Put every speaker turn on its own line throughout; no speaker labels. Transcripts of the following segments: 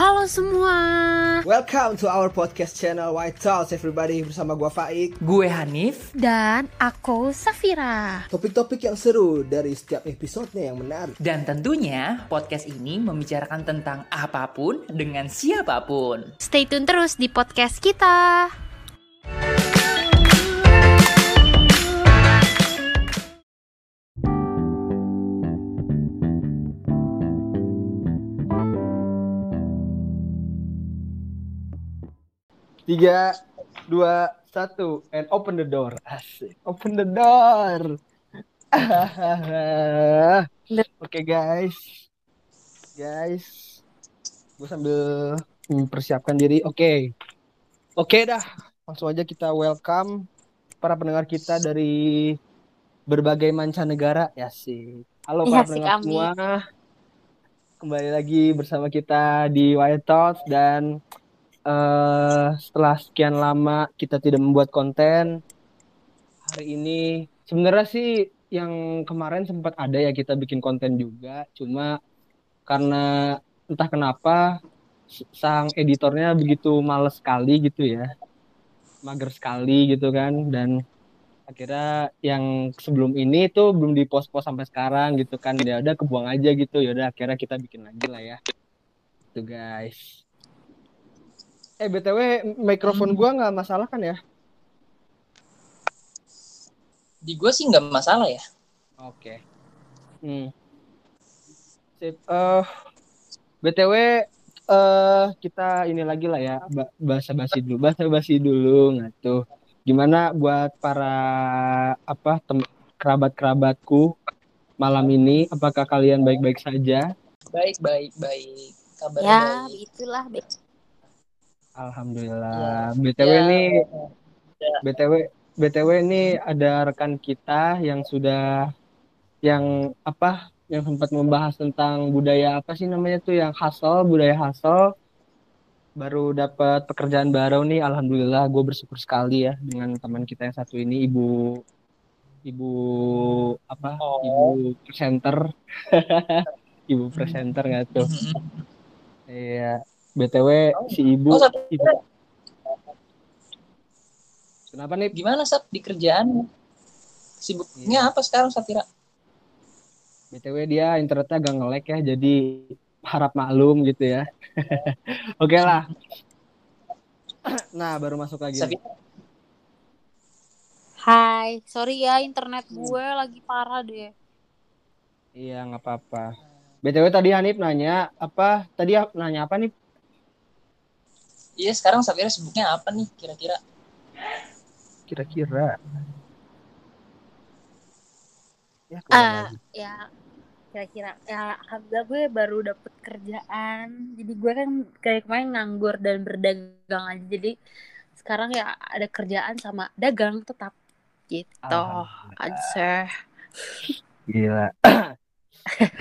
Halo semua.
Welcome to our podcast channel White Talks everybody bersama gua Faik.
Gue Hanif.
Dan aku Safira.
Topik-topik yang seru dari setiap episodenya yang menarik.
Dan tentunya podcast ini membicarakan tentang apa pun dengan siapa pun.
Stay tune terus di podcast kita.
Tiga, dua, satu, and open the door. Asik, open the door. Oke guys, guys, gue sambil mempersiapkan diri. Oke, oke dah, langsung aja kita welcome para pendengar kita dari berbagai mancanegara. Ya sih, halo
Iya
para
sih,
pendengar
kami.
semua. Kembali lagi bersama kita di White Talks dan eh setelah sekian lama kita tidak membuat konten hari ini sebenarnya sih yang kemarin sempat ada ya kita bikin konten juga. Cuma karena entah kenapa sang editornya begitu males sekali gitu ya. Mager sekali gitu kan. Dan akhirnya yang sebelum ini tuh belum dipost-post sampai sekarang gitu kan. Ya udah kebuang aja gitu. Ya udah akhirnya kita bikin lagi lah ya. Itu guys Eh BTW mikrofon gua nggak masalah kan ya?
di gue sih nggak masalah ya
Oke. Hmm. Sip. Eh BTW eh kita ini lagi lah ya ba- bahasa basi dulu, bahasa basi dulu ngatuh. Gimana buat para apa tem- kerabat-kerabatku malam ini? Apakah kalian baik-baik saja?
baik baik baik kabar
Ya,
baik
itulah. Be.
Alhamdulillah. BTW
Ya,
nih BTW BTW ini ada rekan kita yang sudah yang apa yang sempat membahas tentang budaya apa sih namanya tuh yang hustle, budaya hustle baru dapat pekerjaan baru nih. Alhamdulillah gue bersyukur sekali ya dengan teman kita yang satu ini Ibu Ibu apa?
Oh.
Ibu presenter. Ibu presenter nggak tuh? BTW si Ibu,
oh satu
Ibu Kenapa nih?
gimana sat di kerjaan sibuknya
Iya.
apa sekarang Satira
BTW dia internetnya agak nge-lag ya, jadi harap maklum gitu ya. Oke lah. Nah, baru masuk lagi.
Safira
Hai, sorry ya internet gue lagi parah deh.
Iya, nggak apa-apa. BTW tadi Hanif nanya apa? Tadi nanya apa nih?
Iya sekarang Safira sibuknya apa nih kira-kira?
Kira-kira. Ya,
Ah,
lagi.
ya kira-kira. Ya alhamdulillah gue baru dapet kerjaan. Jadi gue kan kayak kemarin nganggur dan berdagang aja. Jadi sekarang ya ada kerjaan sama dagang tetap gitu. Aja
Gila.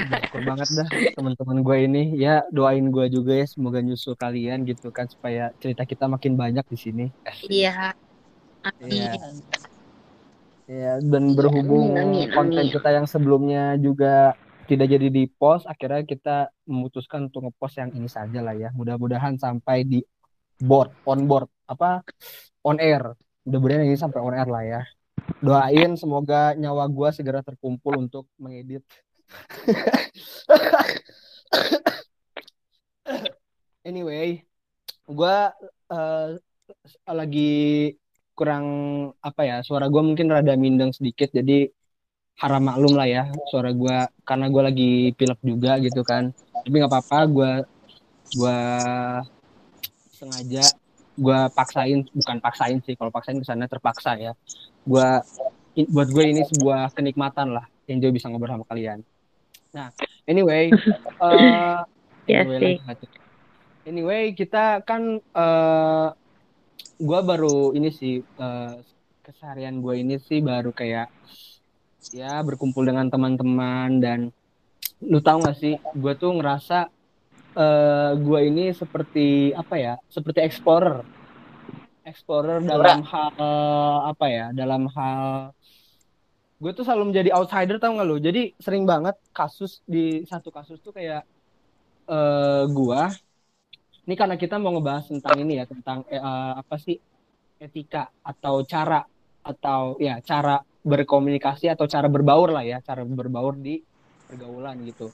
Bersyukur banget dah teman-teman gue ini. Ya, doain gue juga ya semoga nyusul kalian gitu kan supaya cerita kita makin banyak di sini.
iya
Iya.
amin
Ya, dan berhubung
amin, amin,
konten
amin.
kita yang sebelumnya juga tidak jadi di post, akhirnya kita memutuskan untuk ngepost yang ini saja lah ya. Mudah-mudahan sampai di board, on board, apa on air. Mudah-mudahan ini sampai on air lah ya. Doain semoga nyawa gua segera terkumpul untuk mengedit. Anyway, gua eh, lagi kurang apa ya suara gue mungkin rada mindeng sedikit jadi harap maklum lah ya suara gue karena gue lagi pilek juga gitu kan. Tapi nggak apa-apa gue gue sengaja gue paksain bukan paksain sih kalau paksain kesannya terpaksa ya. Gue buat gue ini sebuah kenikmatan lah enjoy bisa ngobrol sama kalian nah anyway eh
Ya
anyway, kita kan eh gue baru ini sih eh, keseharian gue ini sih baru kayak ya berkumpul dengan teman-teman dan lu tahu gak sih gue tuh ngerasa eh gue ini seperti apa ya seperti explorer. Explorer dalam hal apa ya dalam hal gue tuh selalu menjadi outsider tau gak lu? Jadi sering banget kasus di satu kasus tuh kayak eh gue ini karena kita mau ngebahas tentang ini ya tentang eh, apa sih etika atau cara atau ya cara berkomunikasi atau cara berbaur lah ya cara berbaur di pergaulan gitu.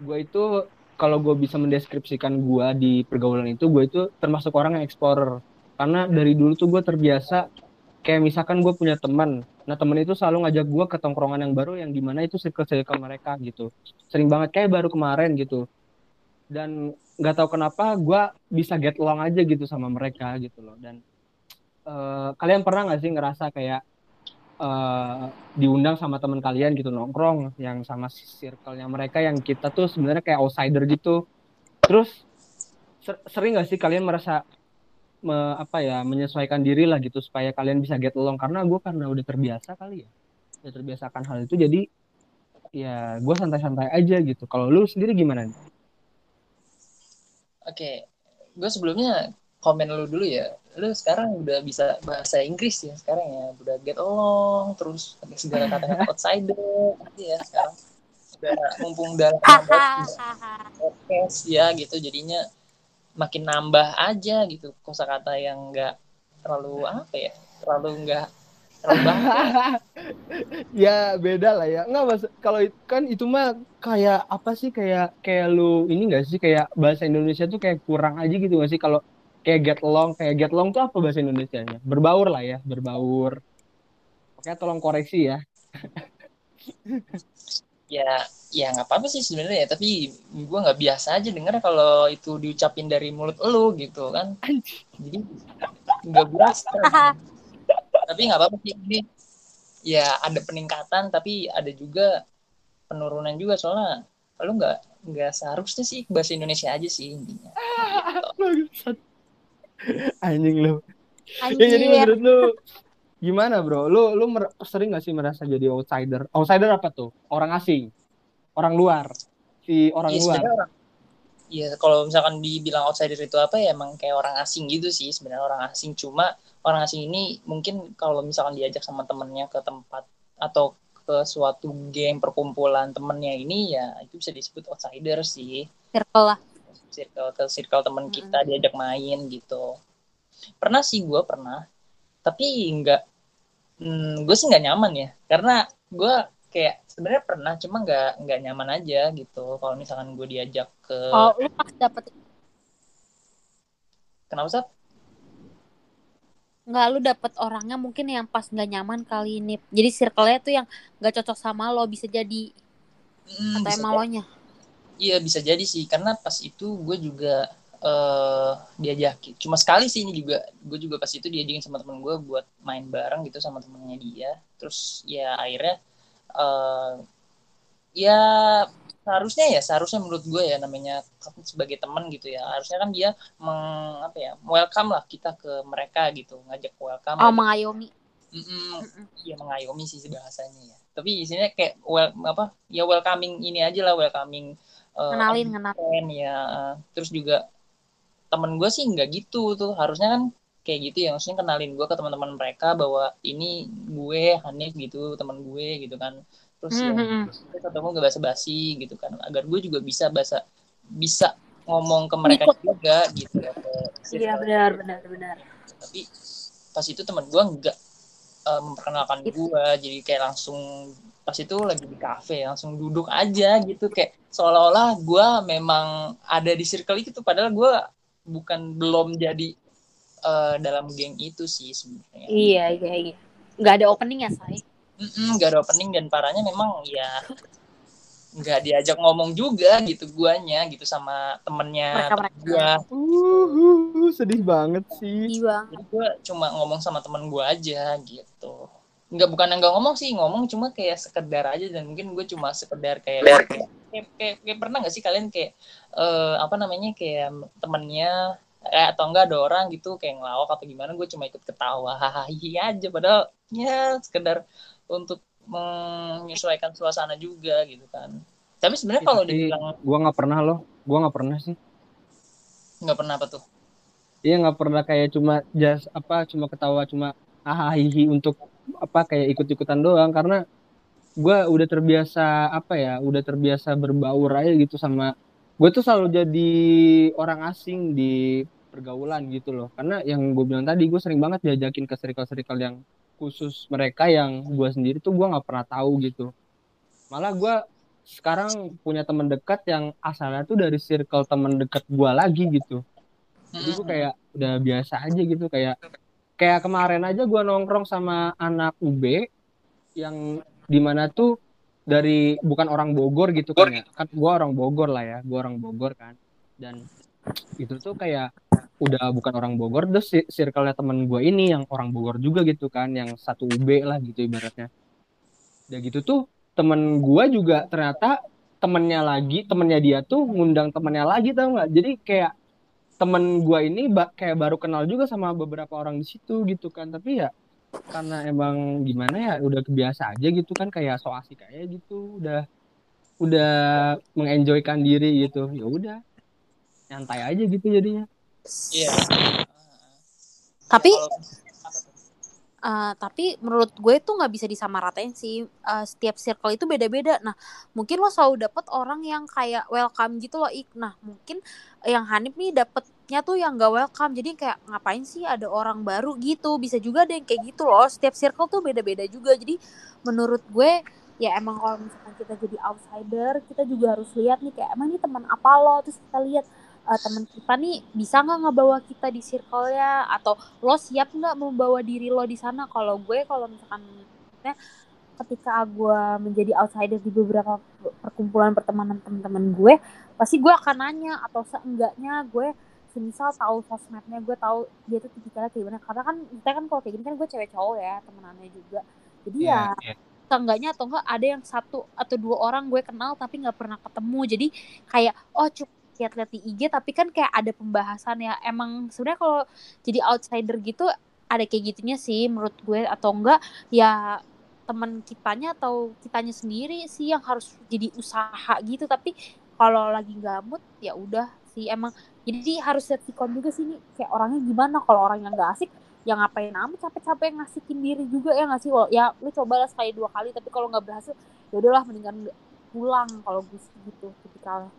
Gue itu kalau gue bisa mendeskripsikan gue di pergaulan itu gue itu termasuk orang yang explorer. Karena dari dulu tuh gue terbiasa kayak misalkan gue punya teman nah temen itu selalu ngajak gue ke tongkrongan yang baru yang di mana itu circle circle mereka gitu. Sering banget kayak baru kemarin gitu. Dan nggak tahu kenapa gue bisa get along aja gitu sama mereka gitu loh. Dan uh, kalian pernah nggak sih ngerasa kayak uh, diundang sama teman kalian gitu nongkrong yang sama circle-nya mereka yang kita tuh sebenarnya kayak outsider gitu? Terus ser sering nggak sih kalian merasa me, apa ya menyesuaikan diri lah gitu supaya kalian bisa get along karena gue karena udah terbiasa kali ya udah terbiasa akan hal itu jadi ya gue santai-santai aja gitu kalau lu sendiri gimana nih?
Oke, gue sebelumnya komen lu dulu ya. Lu sekarang udah bisa bahasa Inggris ya sekarang ya, udah get along, terus segala kata outsider, gitu ya sekarang. Udah mumpung udah podcast ya gitu, jadinya makin nambah aja gitu kosakata yang enggak terlalu apa ya terlalu enggak terlalu
ya beda lah ya. Nggak mas kalau kan itu mah kayak apa sih kayak kayak lu ini enggak sih kayak bahasa Indonesia tuh kayak kurang aja gitu nggak sih? Kalau kayak get along kayak get along tuh apa bahasa Indonesia nya berbaur lah ya berbaur. Oke tolong koreksi ya
ya ya nggak apa-apa sih sebenarnya ya tapi gue nggak biasa aja denger kalau itu diucapin dari mulut lu gitu kan. Jadi nggak biasa tapi nggak apa-apa sih ini ya ada peningkatan tapi ada juga penurunan juga. Soalnya lu nggak nggak seharusnya sih bahasa Indonesia aja sih intinya. Gitu.
anjing lu. Ya, jadi menurut lu gimana bro? Lu lu sering gak sih merasa jadi outsider? Outsider apa tuh? Orang asing. Orang luar. Si orang ya, luar.
Iya, kalau misalkan dibilang outsider itu apa ya emang kayak orang asing gitu sih. Sebenarnya orang asing. Cuma orang asing ini mungkin kalau misalkan diajak sama temennya ke tempat atau ke suatu geng perkumpulan temennya ini ya itu bisa disebut outsider sih.
Circle lah.
Circle ke circle temen hmm. kita diajak main gitu. Pernah sih gue pernah, tapi enggak, hmm, gue sih nggak nyaman ya. Karena gue kayak sebenarnya pernah cuma nggak nggak nyaman aja gitu. Kalau misalkan gue diajak ke
oh lu pas dapet
kenapa sih
nggak lu dapet orangnya mungkin yang pas nggak nyaman kali ini jadi circle-nya tuh yang nggak cocok sama lo bisa jadi. Hmm, atau emang lo nya?
Iya bisa jadi sih. Karena pas itu gue juga uh, diajakin. Cuma sekali sih ini juga gue juga pas itu diajakin sama temen gue buat main bareng gitu sama temennya dia. Terus ya akhirnya uh, ya seharusnya ya seharusnya menurut gue ya namanya sebagai teman gitu ya. Harusnya kan dia meng apa ya welcome lah kita ke mereka gitu ngajak welcome.
Oh mengayomi.
Mm -mm, iya mengayomi sih bahasanya ya. Tapi isinya kayak well apa ya welcoming ini aja lah welcoming
uh, kenalin kenalin.
ya. Terus juga temen gue sih nggak gitu tuh. Harusnya kan kayak gitu ya. Maksudnya kenalin gue ke teman-teman mereka bahwa ini gue Hanif gitu teman gue gitu kan. Terus mm -hmm. ya hmm, hmm. ketemu gak basa-basi gitu kan. Agar gue juga bisa bahasa bisa ngomong ke mereka Ikut. juga gitu ya
iya benar benar benar.
Tapi pas itu teman gue nggak uh, memperkenalkan gue jadi kayak langsung pas itu lagi di kafe langsung duduk aja gitu. Kayak seolah-olah gue memang ada di circle itu padahal gue bukan belum jadi uh, dalam geng itu sih sebenarnya.
Iya iya iya. Gak ada opening ya say?
Mm -mm, gak ada opening dan parahnya memang ya nggak diajak ngomong juga gitu guanya gitu sama temennya mereka, gua.
Uh, uh, sedih banget sih.
Sedih banget.
Jadi gua cuma ngomong sama temen gua aja gitu. Nggak bukan nggak ngomong sih ngomong cuma kayak sekedar aja dan mungkin gue cuma sekedar kayak kayak, kayak, kayak, kayak pernah nggak sih kalian kayak uh, apa namanya kayak temennya eh, atau enggak ada orang gitu kayak ngelawak atau gimana gue cuma ikut ketawa. Hahaha aja padahal ya sekedar untuk menyesuaikan suasana juga gitu kan. Tapi sebenarnya kalau dibilang
gue nggak pernah loh gue nggak pernah sih.
Nggak pernah apa tuh?
Iya nggak pernah kayak cuma just apa cuma ketawa cuma hahaha untuk apa kayak ikut-ikutan doang. Karena gue udah terbiasa apa ya udah terbiasa berbaur aja gitu sama gue tuh selalu jadi orang asing di pergaulan gitu loh. Karena yang gue bilang tadi gue sering banget diajakin ke circle-circle yang khusus mereka yang gue sendiri tuh gue nggak pernah tahu gitu. Malah gue sekarang punya teman dekat yang asalnya tuh dari circle teman dekat gue lagi gitu. Jadi gue kayak udah biasa aja gitu kayak kayak kemarin aja gue nongkrong sama anak UB yang di mana tuh dari bukan orang Bogor gitu kan ya. Kan gue orang Bogor lah ya gue orang Bogor kan. Dan itu tuh kayak udah bukan orang Bogor terus circle-nya temen gue ini yang orang Bogor juga gitu kan yang satu UB lah gitu ibaratnya. Udah gitu tuh temen gue juga ternyata temennya lagi temennya dia tuh ngundang temennya lagi tau nggak? Jadi kayak temen gue ini ba- kayak baru kenal juga sama beberapa orang di situ gitu kan. Tapi ya karena emang gimana ya udah kebiasa aja gitu kan kayak so asik kayak gitu udah udah mengenjoykan diri gitu ya udah nyantai aja gitu jadinya
Iya.
Tapi
apa tuh?
Uh, tapi menurut gue tuh nggak bisa disamaratain sih. Uh, setiap circle itu beda-beda. Nah mungkin lo selalu dapet orang yang kayak welcome gitu loh Ik nah mungkin yang Hanif nih dapetnya tuh yang gak welcome. Jadi kayak ngapain sih ada orang baru gitu? Bisa juga yang kayak gitu loh. Setiap circle tuh beda-beda juga. Jadi menurut gue ya emang kalau misalkan kita jadi outsider kita juga harus lihat nih kayak emang ini teman apa lo? Terus kita lihat uh, teman kita nih bisa nggak ngebawa kita di circle-nya? Atau lo siap nggak membawa diri lo di sana? Kalau gue kalau misalkan maksudnya ketika gue menjadi outsider di beberapa perkumpulan pertemanan teman-teman gue pasti gue akan nanya atau seenggaknya gue semisal tahu sosmednya gue tahu dia tuh tipikalnya kayak gimana. Karena kan kita kan kalau kayak gini kan gue cewek cowok ya temenannya juga. Jadi ya
Iya, iya.
seenggaknya atau enggak ada yang satu atau dua orang gue kenal tapi nggak pernah ketemu. Jadi kayak oh cukup lihat-lihat di IG tapi kan kayak ada pembahasan ya. Emang sebenarnya kalau jadi outsider gitu ada kayak gitunya sih menurut gue atau enggak ya teman kitanya atau kitanya sendiri sih yang harus jadi usaha gitu. Tapi kalau lagi mood ya udah sih. Emang jadi harus lihat sikon juga sih nih kayak orangnya gimana? Kalau orang yang nggak asik ya ngapain amat capek-capek ngasihin diri juga ya nggak sih? Wal? ya lu cobalah sekali dua kali tapi kalau nggak berhasil ya udahlah mendingan pulang kalau gue gitu tipikalnya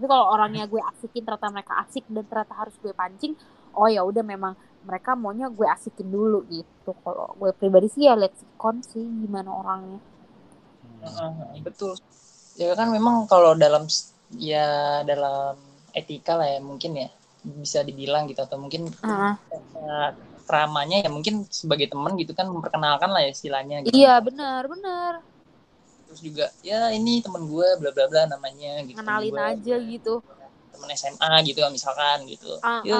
tapi kalau orangnya gue asikin ternyata mereka asik dan ternyata harus gue pancing oh ya udah memang mereka maunya gue asikin dulu gitu kalau gue pribadi sih ya lihat sikon sih gimana orangnya
Heeh, betul. Ya kan memang kalau dalam ya dalam etika lah ya mungkin ya bisa dibilang gitu atau mungkin
Heeh.
eh, keramanya ya mungkin sebagai teman gitu kan memperkenalkan lah ya istilahnya gitu.
iya benar benar
Terus juga ya ini teman gue bla bla bla namanya gitu.
ngenalin
Gua
aja gitu
Temen SMA gitu misalkan gitu.
Ah,
Yuk.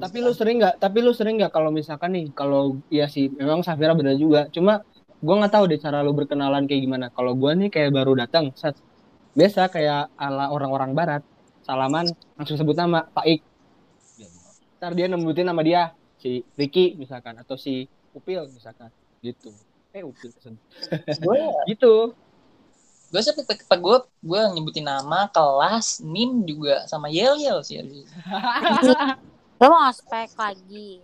Tapi lu sering nggak? Tapi lu sering nggak kalau misalkan nih, kalau iya sih, memang Safira benar juga. Cuma gua nggak tahu deh cara lu berkenalan kayak gimana. Kalau gua nih kayak baru datang, set. biasa kayak ala orang-orang Barat, salaman langsung sebut nama Pak Ik. Ntar dia nembutin nama dia si Ricky misalkan atau si Upil misalkan gitu. Eh Upil gitu.
gue sih pak gue gue nyebutin nama kelas nim juga sama yel yel sih
lo mau ospek lagi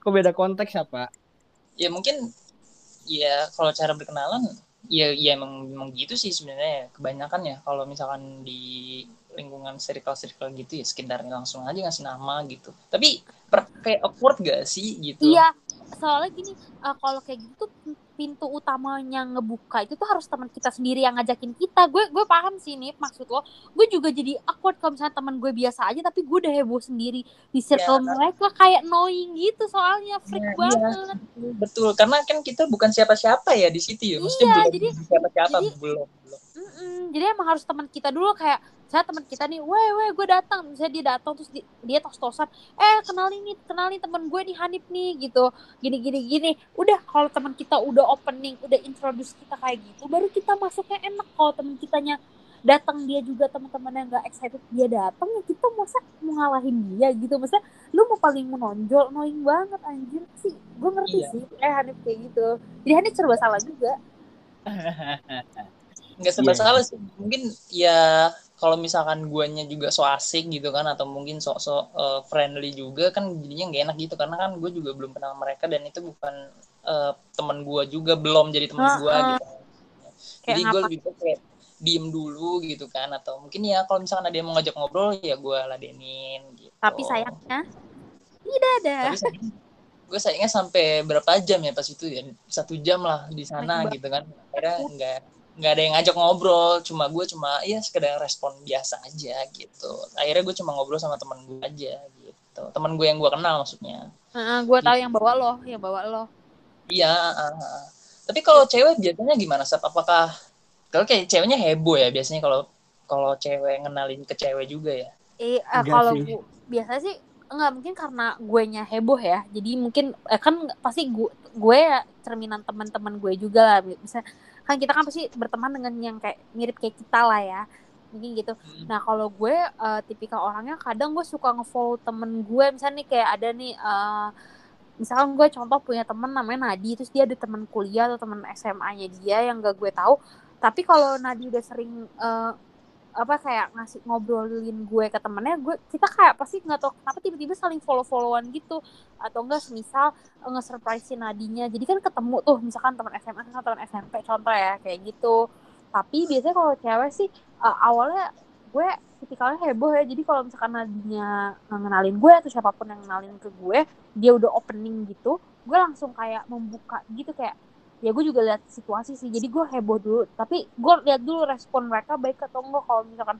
Kok beda konteks ya Pak?
ya mungkin ya kalau cara berkenalan ya ya emang emang gitu sih sebenarnya kebanyakan ya. Kalau misalkan di lingkungan circle circle gitu ya sekedar langsung aja ngasih nama gitu. Tapi per, kayak awkward gak sih gitu?
Iya soalnya gini eh, kalau kayak gitu tuh pintu utamanya ngebuka itu tuh harus teman kita sendiri yang ngajakin kita. Gue gue paham sih nih maksud lo. Gue juga jadi awkward kalau misalnya teman gue biasa aja tapi gue udah heboh sendiri. Di circle
Ya.
mereka kayak knowing gitu soalnya freak
Iya, iya.
banget.
Betul karena kan kita bukan siapa siapa ya di situ ya. Maksudnya
Iya,
belum
jadi-
siapa siapa
jadi-
belum belum
Mm-mm. jadi emang harus teman kita dulu kayak saya teman kita nih, weh weh gue datang, misalnya dia datang terus di- dia tos-tosan, eh kenalin nih, kenalin teman gue nih Hanif nih gitu, gini gini gini. Udah kalau teman kita udah opening, udah introduce kita kayak gitu, baru kita masuknya enak. Kalau teman kitanya datang dia juga teman-teman yang nggak excited dia datang ya kita masa mau ngalahin dia gitu maksudnya lu mau paling menonjol annoying banget anjir sih gue ngerti
Iya.
sih eh Hanif kayak gitu jadi Hanif serba salah juga
nggak serba
Iya.
salah sih. Mungkin ya kalau misalkan guanya juga so asik gitu kan atau mungkin sok sok eh, friendly juga kan jadinya nggak enak gitu. Karena kan gue juga belum kenal mereka dan itu bukan eh, teman gue juga belum jadi teman gue
Heeh.
gitu.
Kayak
jadi gue lebih kayak diem dulu gitu kan atau mungkin ya kalau misalkan ada yang mau ngajak ngobrol ya gue ladenin gitu.
Tapi sayangnya tidak ada.
tapi sayangnya, gue sayangnya sampai berapa jam ya pas itu ya? Satu jam lah di sana gitu kan. Akhirnya nggak nggak ada yang ngajak ngobrol cuma gue cuma ya sekedar respon biasa aja gitu akhirnya gue cuma ngobrol sama teman gue aja gitu teman gue yang gue kenal maksudnya
gue tahu yang bawa lo, yang bawa lo.
iya ah, ah. tapi kalau cewek biasanya gimana Sab? apakah kalau kayak ceweknya heboh ya biasanya kalau kalau cewek ngenalin ke cewek juga ya
Eh, eh,
Enggak
kalau
sih.
biasa sih enggak mungkin karena gue nya heboh ya. Jadi mungkin eh, kan pasti gue gue ya cerminan teman-teman gue juga lah. Bisa kan kita kan pasti berteman dengan yang kayak mirip kayak kita lah ya. Mungkin gitu.
Hmm.
Nah, kalau gue eh, tipikal orangnya kadang gue suka nge-follow temen gue misalnya nih kayak ada nih eh, misalkan gue contoh punya temen namanya Nadi terus dia ada teman kuliah atau teman SMA-nya dia yang gak gue tahu tapi kalau Nadi udah sering eh, apa kayak ngasih ngobrolin gue ke temennya gue kita kayak pasti nggak tahu kenapa tiba-tiba saling follow-followan gitu. Atau enggak semisal eh, nge-surprisein Nadinya. Jadi kan ketemu tuh misalkan teman SMA sama teman SMP contoh ya kayak gitu. Tapi biasanya kalau cewek sih eh, awalnya gue tipikalnya heboh ya. Jadi kalau misalkan Nadinya ngenalin gue atau siapa pun yang ngenalin ke gue dia udah opening gitu gue langsung kayak membuka gitu kayak ya gue juga lihat situasi sih. Jadi gue heboh dulu. Tapi gue lihat dulu respon mereka baik atau enggak. Kalau misalkan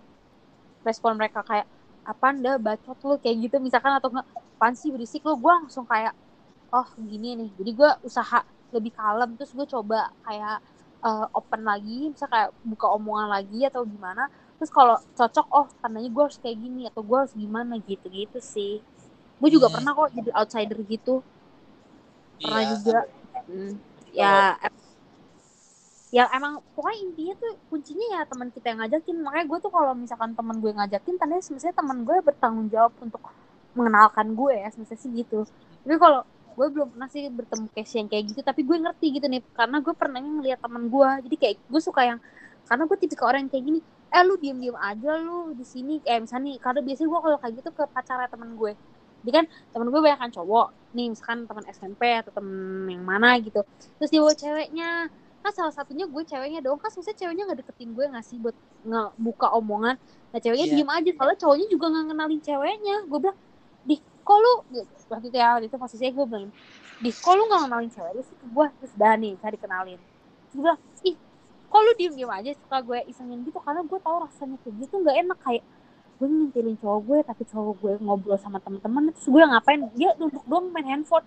respon mereka kayak apa anda bacot lu kayak gitu. Misalkan atau enggak apaan sih berisik lu? Gue langsung kayak oh gini nih. Jadi gue usaha lebih kalem. Terus gue coba kayak eh, open lagi. Bisa kayak buka omongan lagi atau gimana. Terus kalau cocok oh tandanya gue harus kayak gini atau gue harus gimana gitu gitu sih. Gue juga
Hmm.
pernah kok jadi outsider gitu. Pernah
Iya.
juga. Hmm. Ya ya emang pokoknya intinya tuh kuncinya ya teman kita yang ngajakin. Makanya gue tuh kalau misalkan teman gue ngajakin tandanya semestinya teman gue bertanggung jawab untuk mengenalkan gue ya semestinya sih gitu. Tapi kalau gue belum pernah sih bertemu case yang kayak gitu tapi gue ngerti gitu nih karena gue pernah ngeliat teman gue jadi kayak gue suka yang karena gue tipikal orang yang kayak gini eh lu diem diem aja lu di sini. Kayak misalnya nih karena biasanya gue kalau kayak gitu ke pacarnya teman gue jadi kan temen gue banyak kan cowok. Nih misalkan teman SMP atau temen yang mana gitu. Terus dia bawa ceweknya. Kan salah satunya gue ceweknya dong kan sebenarnya ceweknya nggak deketin gue nggak sih buat ngebuka omongan? Nah ceweknya
Iya.
diem aja. Soalnya cowoknya juga nggak kenalin ceweknya. Gue bilang di kok lu waktu itu ya waktu itu posisinya gue bilang di kok lu nggak kenalin cewek lu sih ke gue? Terus dah nih saya dikenalin. Terus gue bilang ih kok lu diem diem aja suka gue isengin gitu? Karena gue tahu rasanya kayak gitu nggak enak. Kayak gue ngintilin cowok gue tapi cowok gue ngobrol sama teman-teman terus gue ngapain? Dia duduk doang main handphone.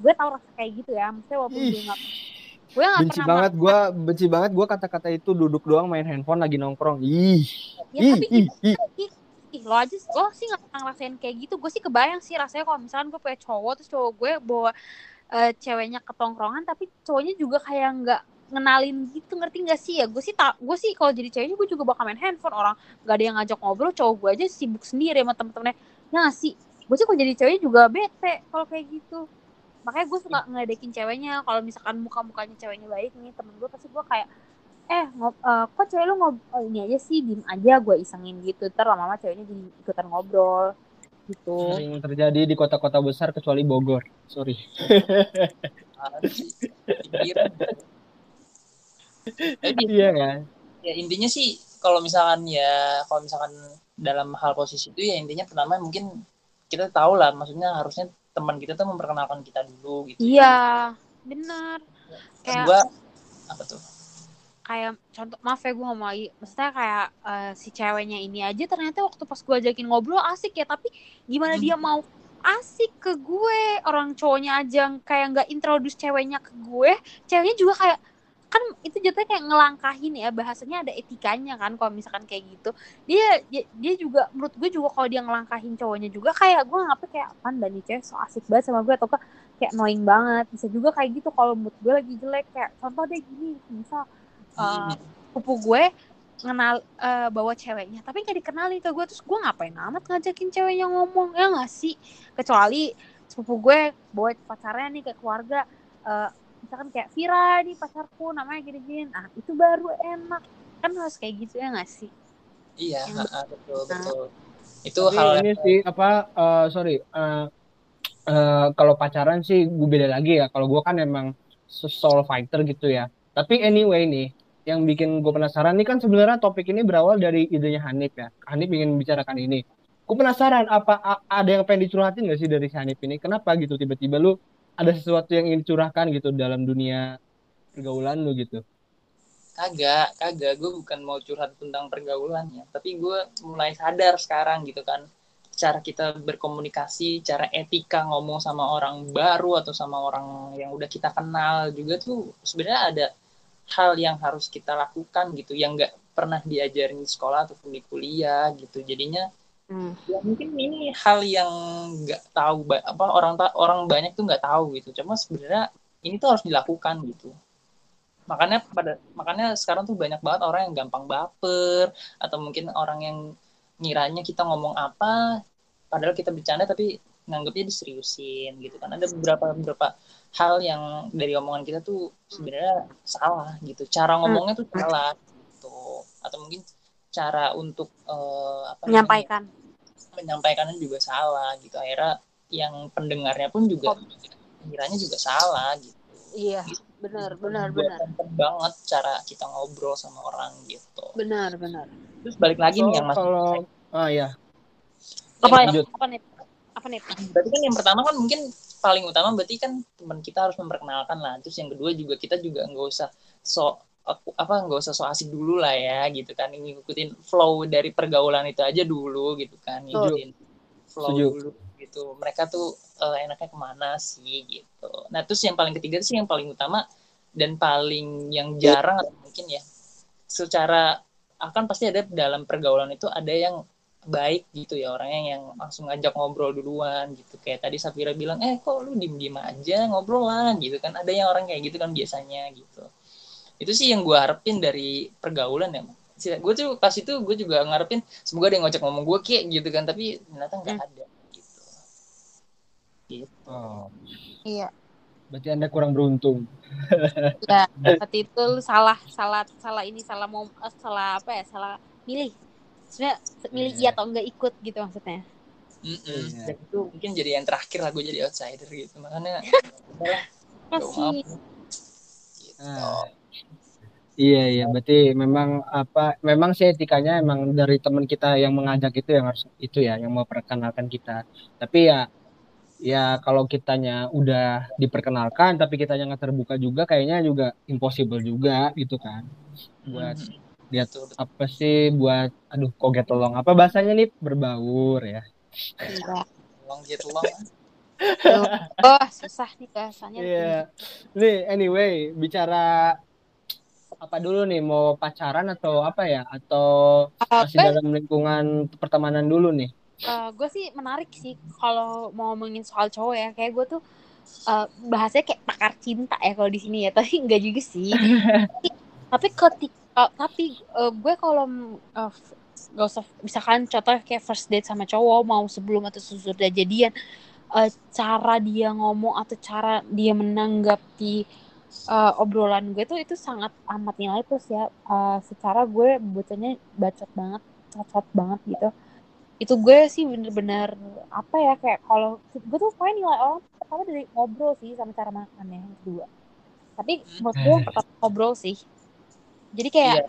Gue tahu rasa kayak gitu ya maksudnya walaupun
Ih.
dia nggak gue nggak
benci
pernah
banget gue benci banget gue kata-kata itu duduk doang main handphone lagi nongkrong. Ih
ya
ih
tapi
ih ih
ih, ih lo aja lo sih nggak pernah ngerasain kayak gitu. Gue sih kebayang sih rasanya kalau misalkan gue punya cowok terus cowok gue bawa eh, ceweknya ke tongkrongan tapi cowoknya juga kayak nggak ngenalin gitu ngerti gak sih? Ya gue sih tak gue sih kalau jadi ceweknya gue juga bakal main handphone orang gak ada yang ngajak ngobrol cowok gue aja sibuk sendiri sama temen-temennya. Ya nggak sih? Gue sih kalau jadi ceweknya juga bete kalau kayak gitu. Makanya gue suka ngeledekin ceweknya kalau misalkan muka-mukanya ceweknya baik nih temen gue pasti gue kayak eh ngob eh, kok cewek lu ngob oh, ini aja sih diem aja gue isengin gitu. Ntar lama-lama ceweknya jadi ikutan ngobrol gitu.
Sering terjadi di kota-kota besar kecuali Bogor. Sorry
Apaan sih? Pikiran. Tapi
iya kan
ya intinya sih kalau misalkan ya kalau misalkan dalam hal posisi itu ya intinya pertama mungkin kita tahu lah maksudnya harusnya teman kita tuh memperkenalkan kita dulu gitu.
Iya bener. Kayak
kedua apa tuh?
Kayak contoh maaf ya gue ngomong lagi. Maksudnya kayak eh, si ceweknya ini aja ternyata waktu pas gue ajakin ngobrol asik ya tapi gimana
Hmm.
dia mau asik ke gue? Orang cowoknya aja kayak nggak introduce ceweknya ke gue ceweknya juga kayak kan itu jatuhnya kayak ngelangkahin ya bahasanya ada etikanya kan kalau misalkan kayak gitu. Dia dia, juga menurut gue juga kalau dia ngelangkahin cowoknya juga kayak gue ngapain kayak apaan dan nih cewek so asik banget sama gue atau enggak kayak annoying banget. Bisa juga kayak gitu kalau mood gue lagi jelek kayak contoh deh gini misal uh, sepupu gue ngenal eh, bawa ceweknya tapi nggak dikenalin ke gue terus gue ngapain amat ngajakin ceweknya ngomong ya nggak sih? Kecuali sepupu gue bawa pacarnya nih ke keluarga eh, misalkan kayak Vira nih pacarku namanya gini-gini nah itu baru enak. Kan harus kayak gitu ya nggak sih?
Iya betul betul. Itu
Tapi
hal
ini sih apa eh, sorry eh, eh, kalau pacaran sih gue beda lagi ya. Kalau gue kan emang soul fighter gitu ya. Tapi anyway nih yang bikin gue penasaran ini kan sebenarnya topik ini berawal dari idenya Hanif ya. Hanif ingin bicarakan ini. Gue penasaran apa ada yang pengen dicurhatin gak sih dari si Hanif ini? Kenapa gitu tiba-tiba lu ada sesuatu yang ingin dicurahkan gitu dalam dunia pergaulan lu gitu?
kagak kagak. Gue bukan mau curhat tentang pergaulannya tapi gue mulai sadar sekarang gitu kan. Cara kita berkomunikasi cara etika ngomong sama orang baru atau sama orang yang udah kita kenal juga tuh sebenarnya ada hal yang harus kita lakukan gitu. Yang nggak pernah diajarin di sekolah ataupun di kuliah gitu. Jadinya
Hmm.
ya mungkin ini hal yang nggak tahu apa orang ta- orang banyak tuh nggak tahu gitu. Cuma sebenarnya ini tuh harus dilakukan gitu. Makanya pada makanya sekarang tuh banyak banget orang yang gampang baper atau mungkin orang yang ngiranya kita ngomong apa padahal kita bercanda tapi nganggapnya diseriusin gitu kan. Ada beberapa beberapa hal yang dari omongan kita tuh sebenarnya salah gitu. Cara ngomongnya tuh salah gitu. Atau mungkin cara untuk eh, apa namanya,
menyampaikan
menyampaikannya juga salah gitu. Akhirnya yang pendengarnya pun juga kiranya juga salah gitu.
Iya benar benar benar.
penting banget cara kita ngobrol sama orang gitu.
Benar benar.
Terus balik lagi
So,
nih yang mas
kalau ah ya
apa
lanjut.
apa nih? Apa nih?
Berarti kan yang pertama kan mungkin paling utama berarti kan teman kita harus memperkenalkan lah. Terus yang kedua juga kita juga nggak usah so aku apa nggak usah so asik dulu lah ya gitu kan. Ngikutin flow dari pergaulan itu aja dulu gitu kan. Ngikutin flow
Setuju.
dulu gitu. Mereka tuh eh, enaknya ke mana sih gitu. Nah terus yang paling ketiga sih yang paling utama dan paling yang jarang atau mungkin ya secara akan pasti ada dalam pergaulan itu ada yang baik gitu ya orangnya yang langsung ngajak ngobrol duluan gitu. Kayak tadi Safira bilang eh kok lu diem diem aja ngobrol lah gitu kan. Ada yang orang kayak gitu kan biasanya gitu itu sih yang gue harapin dari pergaulan ya gue tuh pas itu gue juga ngarepin semoga ada yang ngocek ngomong gue kayak gitu kan tapi ternyata nggak
Hmm.
ada gitu gitu
Oh,
iya
berarti anda kurang beruntung.
ya berarti itu lu salah salah salah ini salah mau eh, salah apa ya salah milih sebenarnya milih iya atau enggak ikut gitu maksudnya
Mm-mm.
Iya.
Dan itu mungkin jadi yang terakhir lah gue jadi outsider gitu makanya bodo
masih
amat. gitu.
Ah. Iya iya berarti memang apa memang sih etikanya emang dari teman kita yang mengajak itu yang harus itu ya yang mau perkenalkan kita. Tapi ya ya kalau kitanya udah diperkenalkan tapi kitanya nggak terbuka juga kayaknya juga impossible juga gitu kan. Buat lihat
Betul, betul.
apa sih buat aduh koget tolong apa bahasanya nih berbaur ya.
iya
Long gitu long
oh susah nih bahasanya
Iya. Nih anyway bicara apa dulu nih mau pacaran atau apa ya? Atau masih
apa
dalam lingkungan pertemanan dulu nih?
gue sih menarik sih kalau mau ngomongin soal cowok ya. Kayak gue tuh eh, bahasanya kayak pakar cinta ya kalau di sini ya. Tapi enggak juga sih. Tapi, tapi ketika tapi eh, gue kalau eh, f- gak usah misalkan contoh kayak first date sama cowok mau sebelum atau sesudah jadian eh, cara dia ngomong atau cara dia menanggapi eh, obrolan gue tuh itu sangat amat nilai plus ya. Eh, secara gue bacanya bacot banget cocot banget gitu. Itu gue sih bener-bener apa ya kayak kalau gue tuh paling nilai orang pertama dari ngobrol sih sama cara makannya yang kedua. Tapi menurut gue yang pertama ngobrol sih. Jadi kayak
Iya.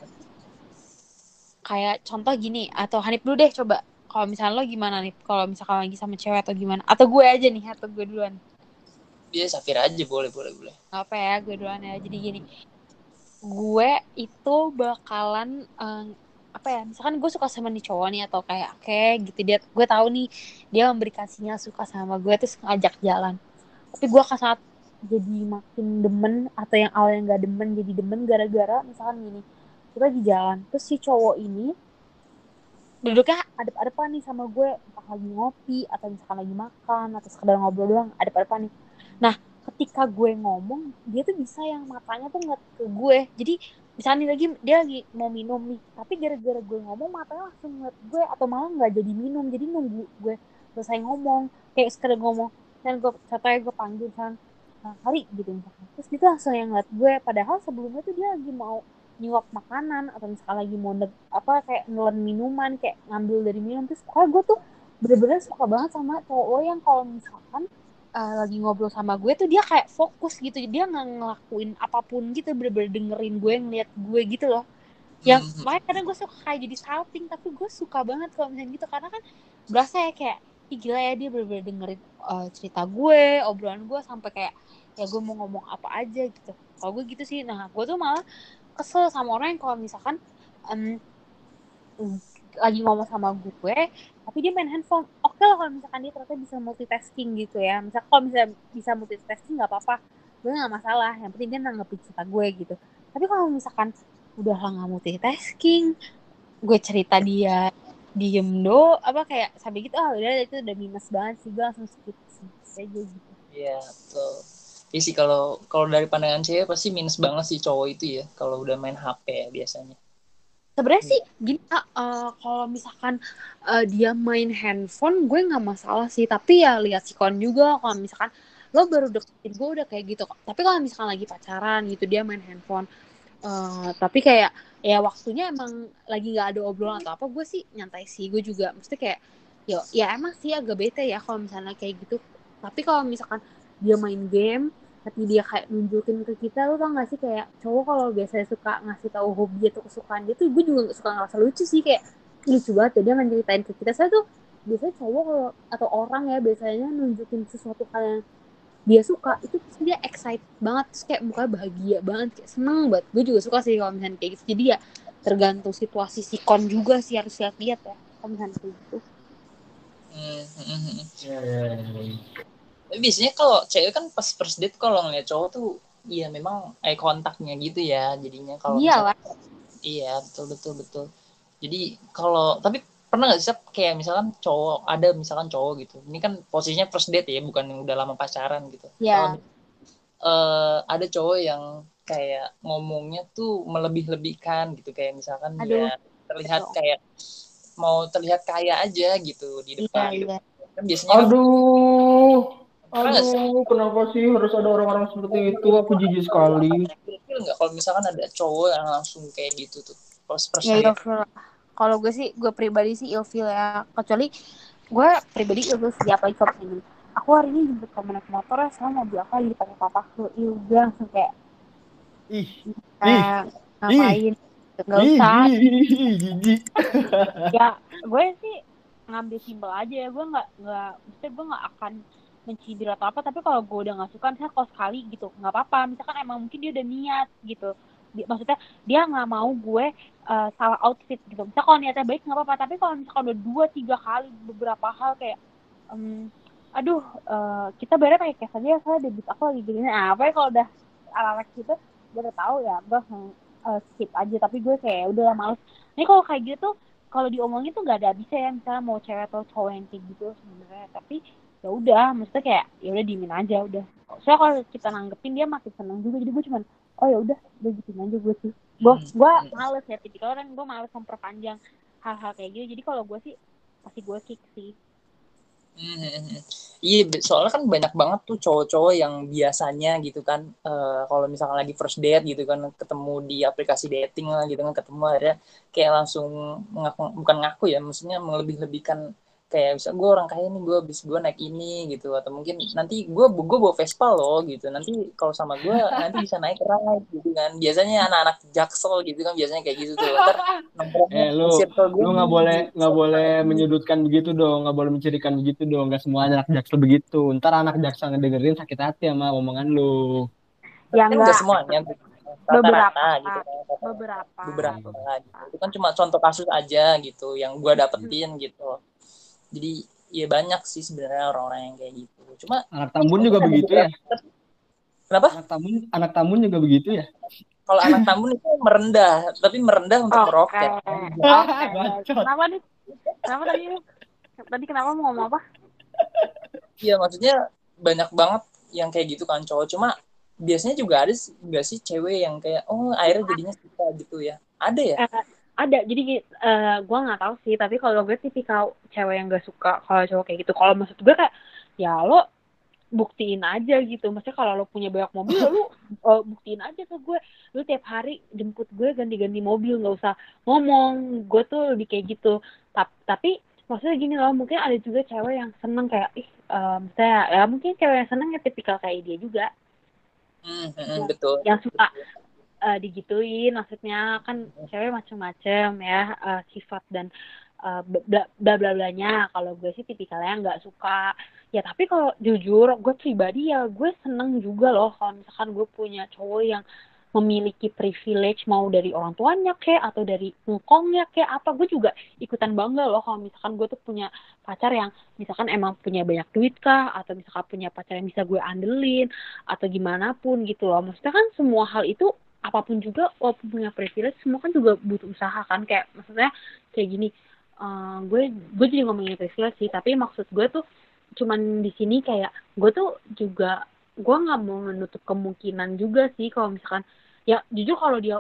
kayak contoh gini atau Hanif dulu deh coba. Kalau misalnya lo gimana nih kalau misalkan lagi sama cewek atau gimana? Atau gue aja nih atau gue duluan
dia Safira aja boleh boleh boleh.
Apa ya gue duluan ya. Jadi gini gue itu bakalan eh, apa ya misalkan gue suka sama nih cowok nih atau kayak kayak gitu dia gue tahu nih dia memberikan sinyal suka sama gue terus ngajak jalan. Tapi gue akan saat jadi makin demen atau yang awalnya nggak demen jadi demen gara-gara misalkan gini kita di jalan terus si cowok ini duduknya adep-adepan nih sama gue entah lagi ngopi atau misalkan lagi makan atau sekedar ngobrol doang adep-adepan nih nah ketika gue ngomong dia tuh bisa yang matanya tuh ngeliat ke gue. Jadi misalnya lagi dia lagi mau minum nih tapi gara-gara gue ngomong matanya langsung ngeliat gue atau malah nggak jadi minum jadi nunggu gue selesai ngomong kayak sekedar ngomong. Dan gue contohnya gue panggil kan nah, hari gitu misalkan terus dia tuh langsung yang ngeliat gue. Padahal sebelumnya tuh dia lagi mau nyuap makanan atau misalkan lagi mau neg- apa kayak nelen minuman kayak ngambil dari minum. Terus pokoknya gue tuh bener-bener suka banget sama cowok yang kalau misalkan uh, lagi ngobrol sama gue tuh dia kayak fokus gitu. Dia nggak ngelakuin apa pun gitu bener-bener dengerin gue ngeliat gue gitu loh. Yang
Hmm.
makanya kadang gue suka kayak jadi salting tapi gue suka banget kalau misalnya gitu. Karena kan berasa ya kayak Ih, gila ya dia bener-bener dengerin uh, cerita gue obrolan gue sampai kayak ya gue mau ngomong apa aja gitu. Kalau gue gitu sih. Nah gue tuh malah kesel sama orang yang kalau misalkan em, lagi ngomong sama gue tapi dia main handphone. Oke lah kalau misalkan dia ternyata bisa multitasking gitu ya. Misal kalau misalnya bisa multitasking nggak apa-apa. Gue nggak masalah. Yang penting dia nanggepin cerita gue gitu. Tapi kalau misalkan udah lah nggak multitasking gue cerita dia diem do apa kayak sampai gitu ah udah itu udah minus banget sih. Gue langsung skip skip aja gitu.
Iya, betul. Iya sih kalau kalau dari pandangan cewek pasti minus banget sih cowok itu ya kalau udah main HP ya biasanya.
Sebenarnya sih gini Kak, eh, kalau misalkan eh, dia main handphone gue nggak masalah sih. Tapi ya lihat sikon juga kalau misalkan lo baru deketin gue udah kayak gitu kok tapi kalau misalkan lagi pacaran gitu dia main handphone eh, tapi kayak ya waktunya emang lagi nggak ada obrolan atau apa gue sih nyantai sih. Gue juga mesti kayak ya ya emang sih agak bete ya kalau misalnya kayak gitu. Tapi kalau misalkan dia main game tapi dia kayak nunjukin ke kita lu tau gak sih kayak cowok kalau biasanya suka ngasih tahu hobi atau kesukaan dia tuh gue juga suka ngerasa lucu sih kayak "Ih, lucu banget ya dia ngeceritain ke kita saya tuh biasanya cowok kalau atau orang ya biasanya nunjukin sesuatu hal yang dia suka itu pasti dia excited banget terus kayak mukanya bahagia banget kayak seneng banget gue juga suka sih kalau misalnya kayak gitu jadi ya tergantung situasi sikon juga sih harus lihat-lihat ya kalau misalnya kayak gitu
hmm, hmm, hmm.
Iya, iya, iya.
Tapi biasanya kalau cewek kan pas first date kalau ngeliat cowok tuh iya memang eye kontaknya gitu ya jadinya kalau
iya
Iya betul betul betul. Jadi kalau tapi pernah nggak sih kayak misalkan cowok ada misalkan cowok gitu. Ini kan posisinya first date ya bukan yang udah lama pacaran gitu.
Iya.
Kalau, eh, ada cowok yang kayak ngomongnya tuh melebih-lebihkan gitu kayak misalkan
Aduh.
dia terlihat
Betul.
kayak mau terlihat kaya aja gitu di
iya
depan.
iya
Kan biasanya kan-
Aduh,
nggak sih?
Aduh, kenapa sih harus ada orang-orang seperti itu? Aku jijik sekali.
Ilfil nggak? Kalau misalkan ada cowok yang langsung kayak gitu tuh pas first
ya lah. kalau gue sih gue pribadi sih ilfil ya. Kecuali gue pribadi ilfil apalagi kalau ini aku hari ini jemput kamu naik motor ya sama mobil aku lagi dipakai papa lu iya udah langsung kayak
Ih,
eh, ngapain?
ih,
usah.
ih, ih, ih, jijik.
ya gue sih ngambil simpel aja ya. Gue nggak nggak maksudnya gue nggak akan mencibir atau apa tapi kalau gue udah nggak suka misalnya kalau sekali gitu nggak apa-apa. Misalkan emang mungkin dia udah niat gitu. Maksudnya dia nggak mau gue eh, salah outfit gitu. Misalnya kalau niatnya baik nggak apa-apa tapi kalau misalkan udah dua tiga kali beberapa hal kayak em, aduh eh, kita bayar pakai cash aja ya soalnya debit aku lagi gini. Nah, apa ya kalau udah ala gitu gue udah tahu ya gue eh, skip aja. Tapi gue kayak udah males. Ini kalau kayak gitu kalau diomongin tuh gak ada habisnya ya misalnya mau cewek atau cowok yang kayak gitu sebenarnya. Tapi ya udah maksudnya kayak ya udah dimin aja udah. Soalnya kalau kita nanggepin dia makin seneng juga. Jadi gue cuman oh ya udah udah gituin aja gue sih. Gue
Hmm.
gue males ya tipikal orang gue males memperpanjang hal-hal kayak gitu. Jadi kalau gue sih pasti gue kick sih.
Mhm. Iya, soalnya kan banyak banget tuh cowok-cowok yang biasanya gitu kan, eh, kalau misalkan lagi first date gitu kan, ketemu di aplikasi dating lah gitu kan, ketemu ada kayak langsung ngaku, bukan ngaku ya, maksudnya melebih-lebihkan kayak bisa gue orang kaya nih gue bis gue naik ini gitu atau mungkin nanti gue gue bawa Vespa loh gitu nanti kalau sama gue nanti bisa naik ride gitu kan biasanya anak-anak jaksel gitu kan biasanya kayak gitu tuh ntar
Eh, lu-
gue
Lu nggak boleh
gitu.
nggak boleh menyudutkan begitu dong, nggak boleh mencirikan begitu dong. Nggak semua anak jaksel begitu. Ntar anak jaksel ngedengerin sakit hati sama omongan lu.
yang
kan nggak
enggak
semuanya
Beberapa.
rata-rata gitu kan.
beberapa
beberapa gitu. itu kan cuma contoh kasus aja gitu yang gua dapetin gitu jadi ya banyak sih sebenarnya orang-orang yang kayak gitu cuma
Anak Tambun juga begitu ya?
kenapa
Anak Tambun, anak Tambun juga begitu ya?
kalau anak Tambun itu merendah tapi merendah untuk
Oke.
meroket
Oke.
Bacot.
Kenapa nih? Kenapa tadi? Tadi kenapa mau ngomong apa?
iya maksudnya banyak banget yang kayak gitu kan cowok cuma biasanya juga ada sih- nggak sih cewek yang kayak oh akhirnya jadinya suka gitu ya ada ya
Ada. Jadi eh gue nggak tahu sih. Tapi kalau gue tipikal cewek yang gak suka kalau cowok kayak gitu. Kalau maksud gue kayak ya lo buktiin aja gitu. Maksudnya kalau lo punya banyak mobil, lo eh, buktiin aja ke gue. Lo tiap hari jemput gue ganti-ganti mobil, nggak usah ngomong. Gue tuh lebih kayak gitu. Tap- Tapi maksudnya gini loh mungkin ada juga cewek yang seneng kayak ih um, saya ya mungkin cewek yang seneng ya tipikal kayak dia juga
Hmm, hmm, hmm, betul.
yang suka uh, digituin maksudnya kan cewek macem-macem ya uh, sifat dan uh, bla bla bla blanya. Kalau gue sih tipikalnya nggak suka. Ya tapi kalau jujur gue pribadi ya gue seneng juga loh kalau misalkan gue punya cowok yang memiliki privilege mau dari orang tuanya kayak atau dari ngkongnya kayak apa gue juga ikutan bangga loh kalau misalkan gue tuh punya pacar yang misalkan emang punya banyak duit kah atau misalkan punya pacar yang bisa gue andelin atau gimana pun gitu loh. Maksudnya kan semua hal itu apa pun juga walaupun punya privilege semua kan juga butuh usaha kan. Kayak maksudnya kayak gini uh, gue gue jadi ngomongin privilege sih tapi maksud gue tuh cuman di sini kayak gue tuh juga gue nggak mau menutup kemungkinan juga sih kalau misalkan ya jujur kalau dia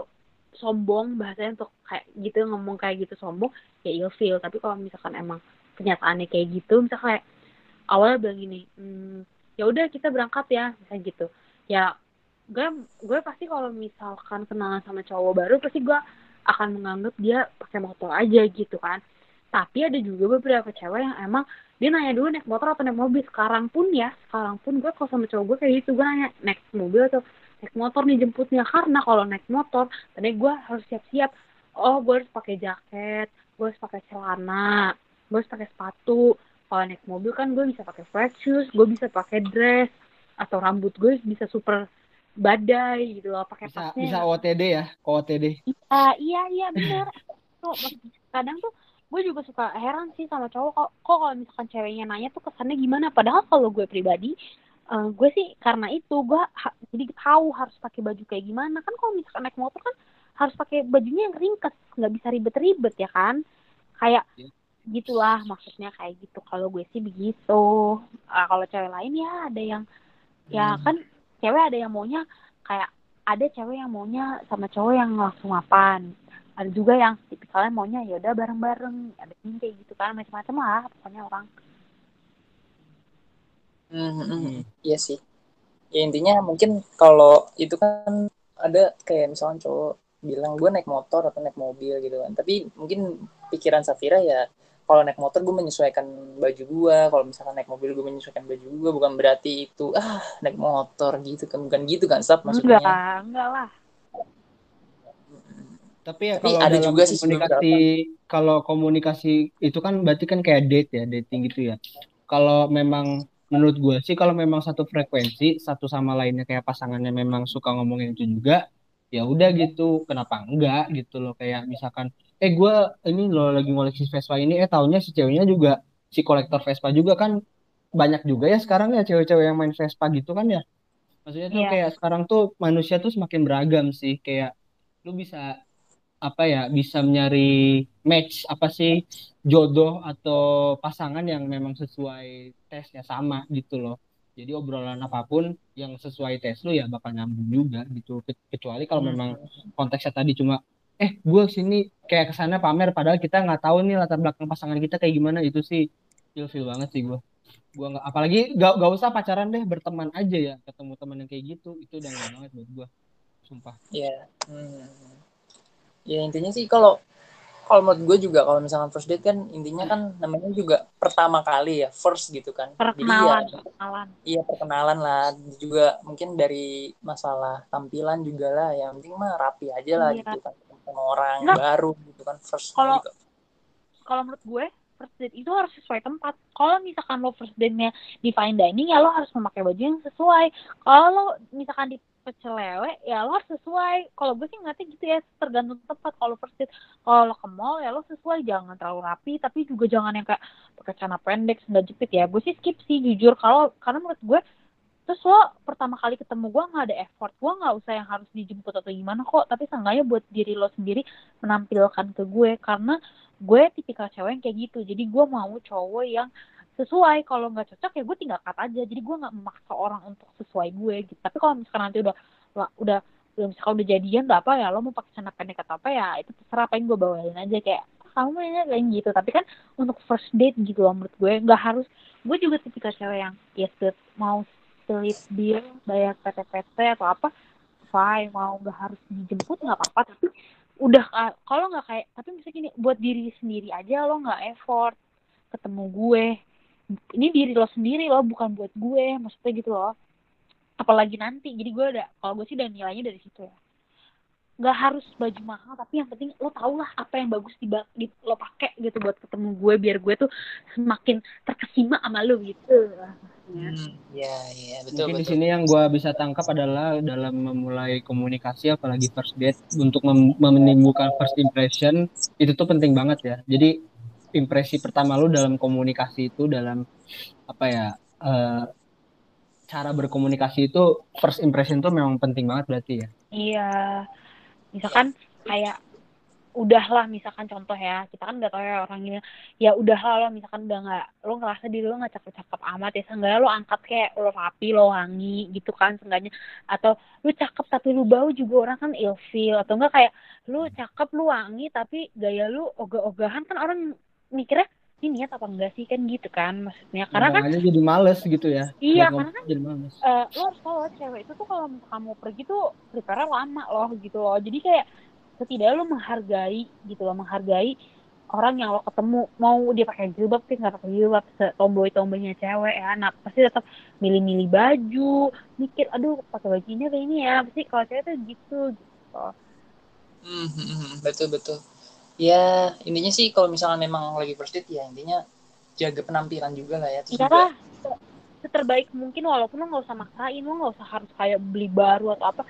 sombong bahasanya untuk kayak gitu ngomong kayak gitu sombong ya ilfeel tapi kalau misalkan emang kenyataannya kayak gitu misalkan kayak awalnya bilang gini hmm, ya udah kita berangkat ya misalnya gitu. Ya gue gue pasti kalau misalkan kenalan sama cowok baru pasti gue akan menganggap dia pakai motor aja gitu kan. Tapi ada juga beberapa cewek yang emang dia nanya dulu naik motor atau naik mobil? Sekarang pun ya sekarang pun gue kalau sama cowok gue kayak gitu gue nanya naik mobil atau naik motor nih jemputnya? Karena kalau naik motor tadi gue harus siap-siap oh gue harus pakai jaket gue harus pakai celana gue harus pakai sepatu. Kalau naik mobil kan gue bisa pakai flat shoes gue bisa pakai dress atau rambut gue bisa super badai gitu loh pakai
Bisa
pasnya
bisa OTD ya, OTD.
Iya, iya, iya bener. Tuh, kadang tuh gue juga suka heran sih sama cowok kok, kok kalau misalkan ceweknya nanya tuh kesannya gimana. Padahal kalau gue pribadi, eh, gue sih karena itu gue ha- jadi tahu harus pakai baju kayak gimana. Kan kalau misalkan naik motor kan harus pakai bajunya yang ringkes, nggak bisa ribet-ribet ya kan. Kayak
Iya.
gitulah maksudnya kayak gitu. Kalau gue sih begitu. Ah, kalau cewek lain ya ada yang ya kan cewek ada yang maunya kayak ada cewek yang maunya sama cowok yang langsung mapan ada juga yang tipikalnya maunya ya udah bareng-bareng ada yang kayak gitu kan macam-macam lah pokoknya orang
Hmm. Iya sih. Ya intinya mungkin kalau itu kan ada kayak misalnya cowok bilang gue naik motor atau naik mobil gitu kan. Tapi mungkin pikiran Safira ya kalau naik motor gue menyesuaikan baju gue, kalau misalkan naik mobil gue menyesuaikan baju gue, bukan berarti itu ah naik motor gitu kan, bukan gitu kan, Sap maksudnya.
enggak enggak lah
Tapi ya
Tapi
kalau
ada juga sih
komunikasi kalau komunikasi itu kan berarti kan kayak date ya, dating gitu ya. Kalau memang menurut gue sih kalau memang satu frekuensi satu sama lainnya kayak pasangannya memang suka ngomongin itu juga, ya udah gitu. Kenapa enggak gitu loh kayak misalkan eh gue ini loh lagi ngoleksi Vespa ini eh taunya si ceweknya juga si kolektor Vespa juga kan banyak juga ya sekarang ya cewek-cewek yang main Vespa gitu kan ya. Maksudnya tuh
Iya.
kayak sekarang tuh manusia tuh semakin beragam sih kayak lu bisa apa ya bisa mencari match apa sih jodoh atau pasangan yang memang sesuai tesnya sama gitu loh. Jadi obrolan apa pun yang sesuai tes lu ya bakal nyambung juga gitu. Ke- Kecuali kalau memang konteksnya tadi cuma eh gue sini kayak ke sana pamer padahal kita nggak tahu nih latar belakang pasangan kita kayak gimana itu sih ilfil banget sih gue. Gua nggak apalagi gak, gak usah pacaran deh berteman aja ya ketemu teman yang kayak gitu itu udah nggak banget buat gue. Sumpah.
Iya. Hmm. Ya intinya sih kalau kalau menurut gue juga kalau misalkan first date kan intinya kan namanya juga pertama kali ya first gitu kan. Jadi ya
perkenalan perkenalan
iya perkenalan lah juga mungkin dari masalah tampilan juga lah yang penting mah rapi aja lah
Iya.
gitu kan sama orang
Enggak.
baru gitu kan first
Kalau-
juga.
kalau menurut gue first date itu harus sesuai tempat. Kalau misalkan lo first date-nya di fine dining ya lo harus memakai baju yang sesuai. Kalau misalkan di pecel lele ya lo harus sesuai. Kalau gue sih ngeliatnya gitu ya tergantung tempat. Kalau first date kalau lo ke mall ya lo sesuai jangan terlalu rapi tapi juga jangan yang kayak pakai celana pendek sendal jepit ya. Gue sih skip sih jujur kalau karena menurut gue terus lo pertama kali ketemu gue nggak ada effort. Gue nggak usah yang harus dijemput atau gimana kok. Tapi seenggaknya buat diri lo sendiri menampilkan ke gue. Karena gue tipikal cewek yang kayak gitu. Jadi gue mau cowok yang sesuai. Kalau nggak cocok ya gue tinggal cut aja. Jadi gue nggak memaksa orang untuk sesuai gue gitu. Tapi kalau misalkan nanti udah lah, udah udah misalkan udah jadian udah apa ya. Lo mau pakai celana pendek atau apa ya itu terserah. Apa yang gue bawain aja. Kayak kamu mainnya kayak gitu. Tapi kan untuk first date gitu loh menurut gue. Nggak harus gue juga tipikal cewek yang ya split mau split bill bayar PT-PT atau apa fine mau nggak harus dijemput nggak apa-apa tapi udah ka- kalau nggak kayak tapi misalnya gini buat diri sendiri aja lo nggak effort ketemu gue ini diri lo sendiri lo bukan buat gue maksudnya gitu loh. Apalagi nanti jadi gue udah kalau gue sih udah nilainya dari situ ya nggak harus baju mahal tapi yang penting lo tau lah apa yang bagus di, di lo pakai gitu buat ketemu gue biar gue tuh semakin terkesima sama lo gitu.
Hmm, ya ya betul
mungkin
betul.
di sini yang gue bisa tangkap adalah dalam memulai komunikasi apalagi first date untuk mem menimbulkan first impression itu tuh penting banget ya. Jadi impresi pertama lo dalam komunikasi itu dalam apa ya uh, cara berkomunikasi itu first impression tuh memang penting banget berarti ya.
Iya misalkan kayak udahlah misalkan contoh ya kita kan nggak tahu ya orangnya ya udahlah lo misalkan udah nggak lo ngerasa diri lo nggak cakep-cakep amat ya seenggaknya lo angkat kayak lo rapi lo wangi gitu kan seenggaknya. Atau lo cakep tapi lo bau juga orang kan ilfeel atau enggak kayak lo cakep lo wangi tapi gaya lo ogah-ogahan kan orang mikirnya ini niat apa enggak sih kan gitu kan maksudnya. Karena kan
aja jadi males gitu ya.
Iya karena kan jadi males. Uh, lo harus tahu cewek itu tuh kalau kamu pergi tuh prepare lama loh gitu loh. Jadi kayak setidaknya lo menghargai gitu loh menghargai orang yang lo ketemu. Mau dia pakai jilbab sih nggak pakai jilbab tomboy tomboynya cewek ya nah pasti tetap milih-milih baju mikir aduh pakai bajunya kayak ini ya? Pasti kalau cewek tuh gitu gitu
hmm, hmm, hmm, betul betul ya intinya sih kalau misalnya memang lagi first date ya intinya jaga penampilan juga lah ya.
Terus ya juga terbaik mungkin walaupun lo nggak usah maksain lo nggak usah harus kayak beli baru atau apa.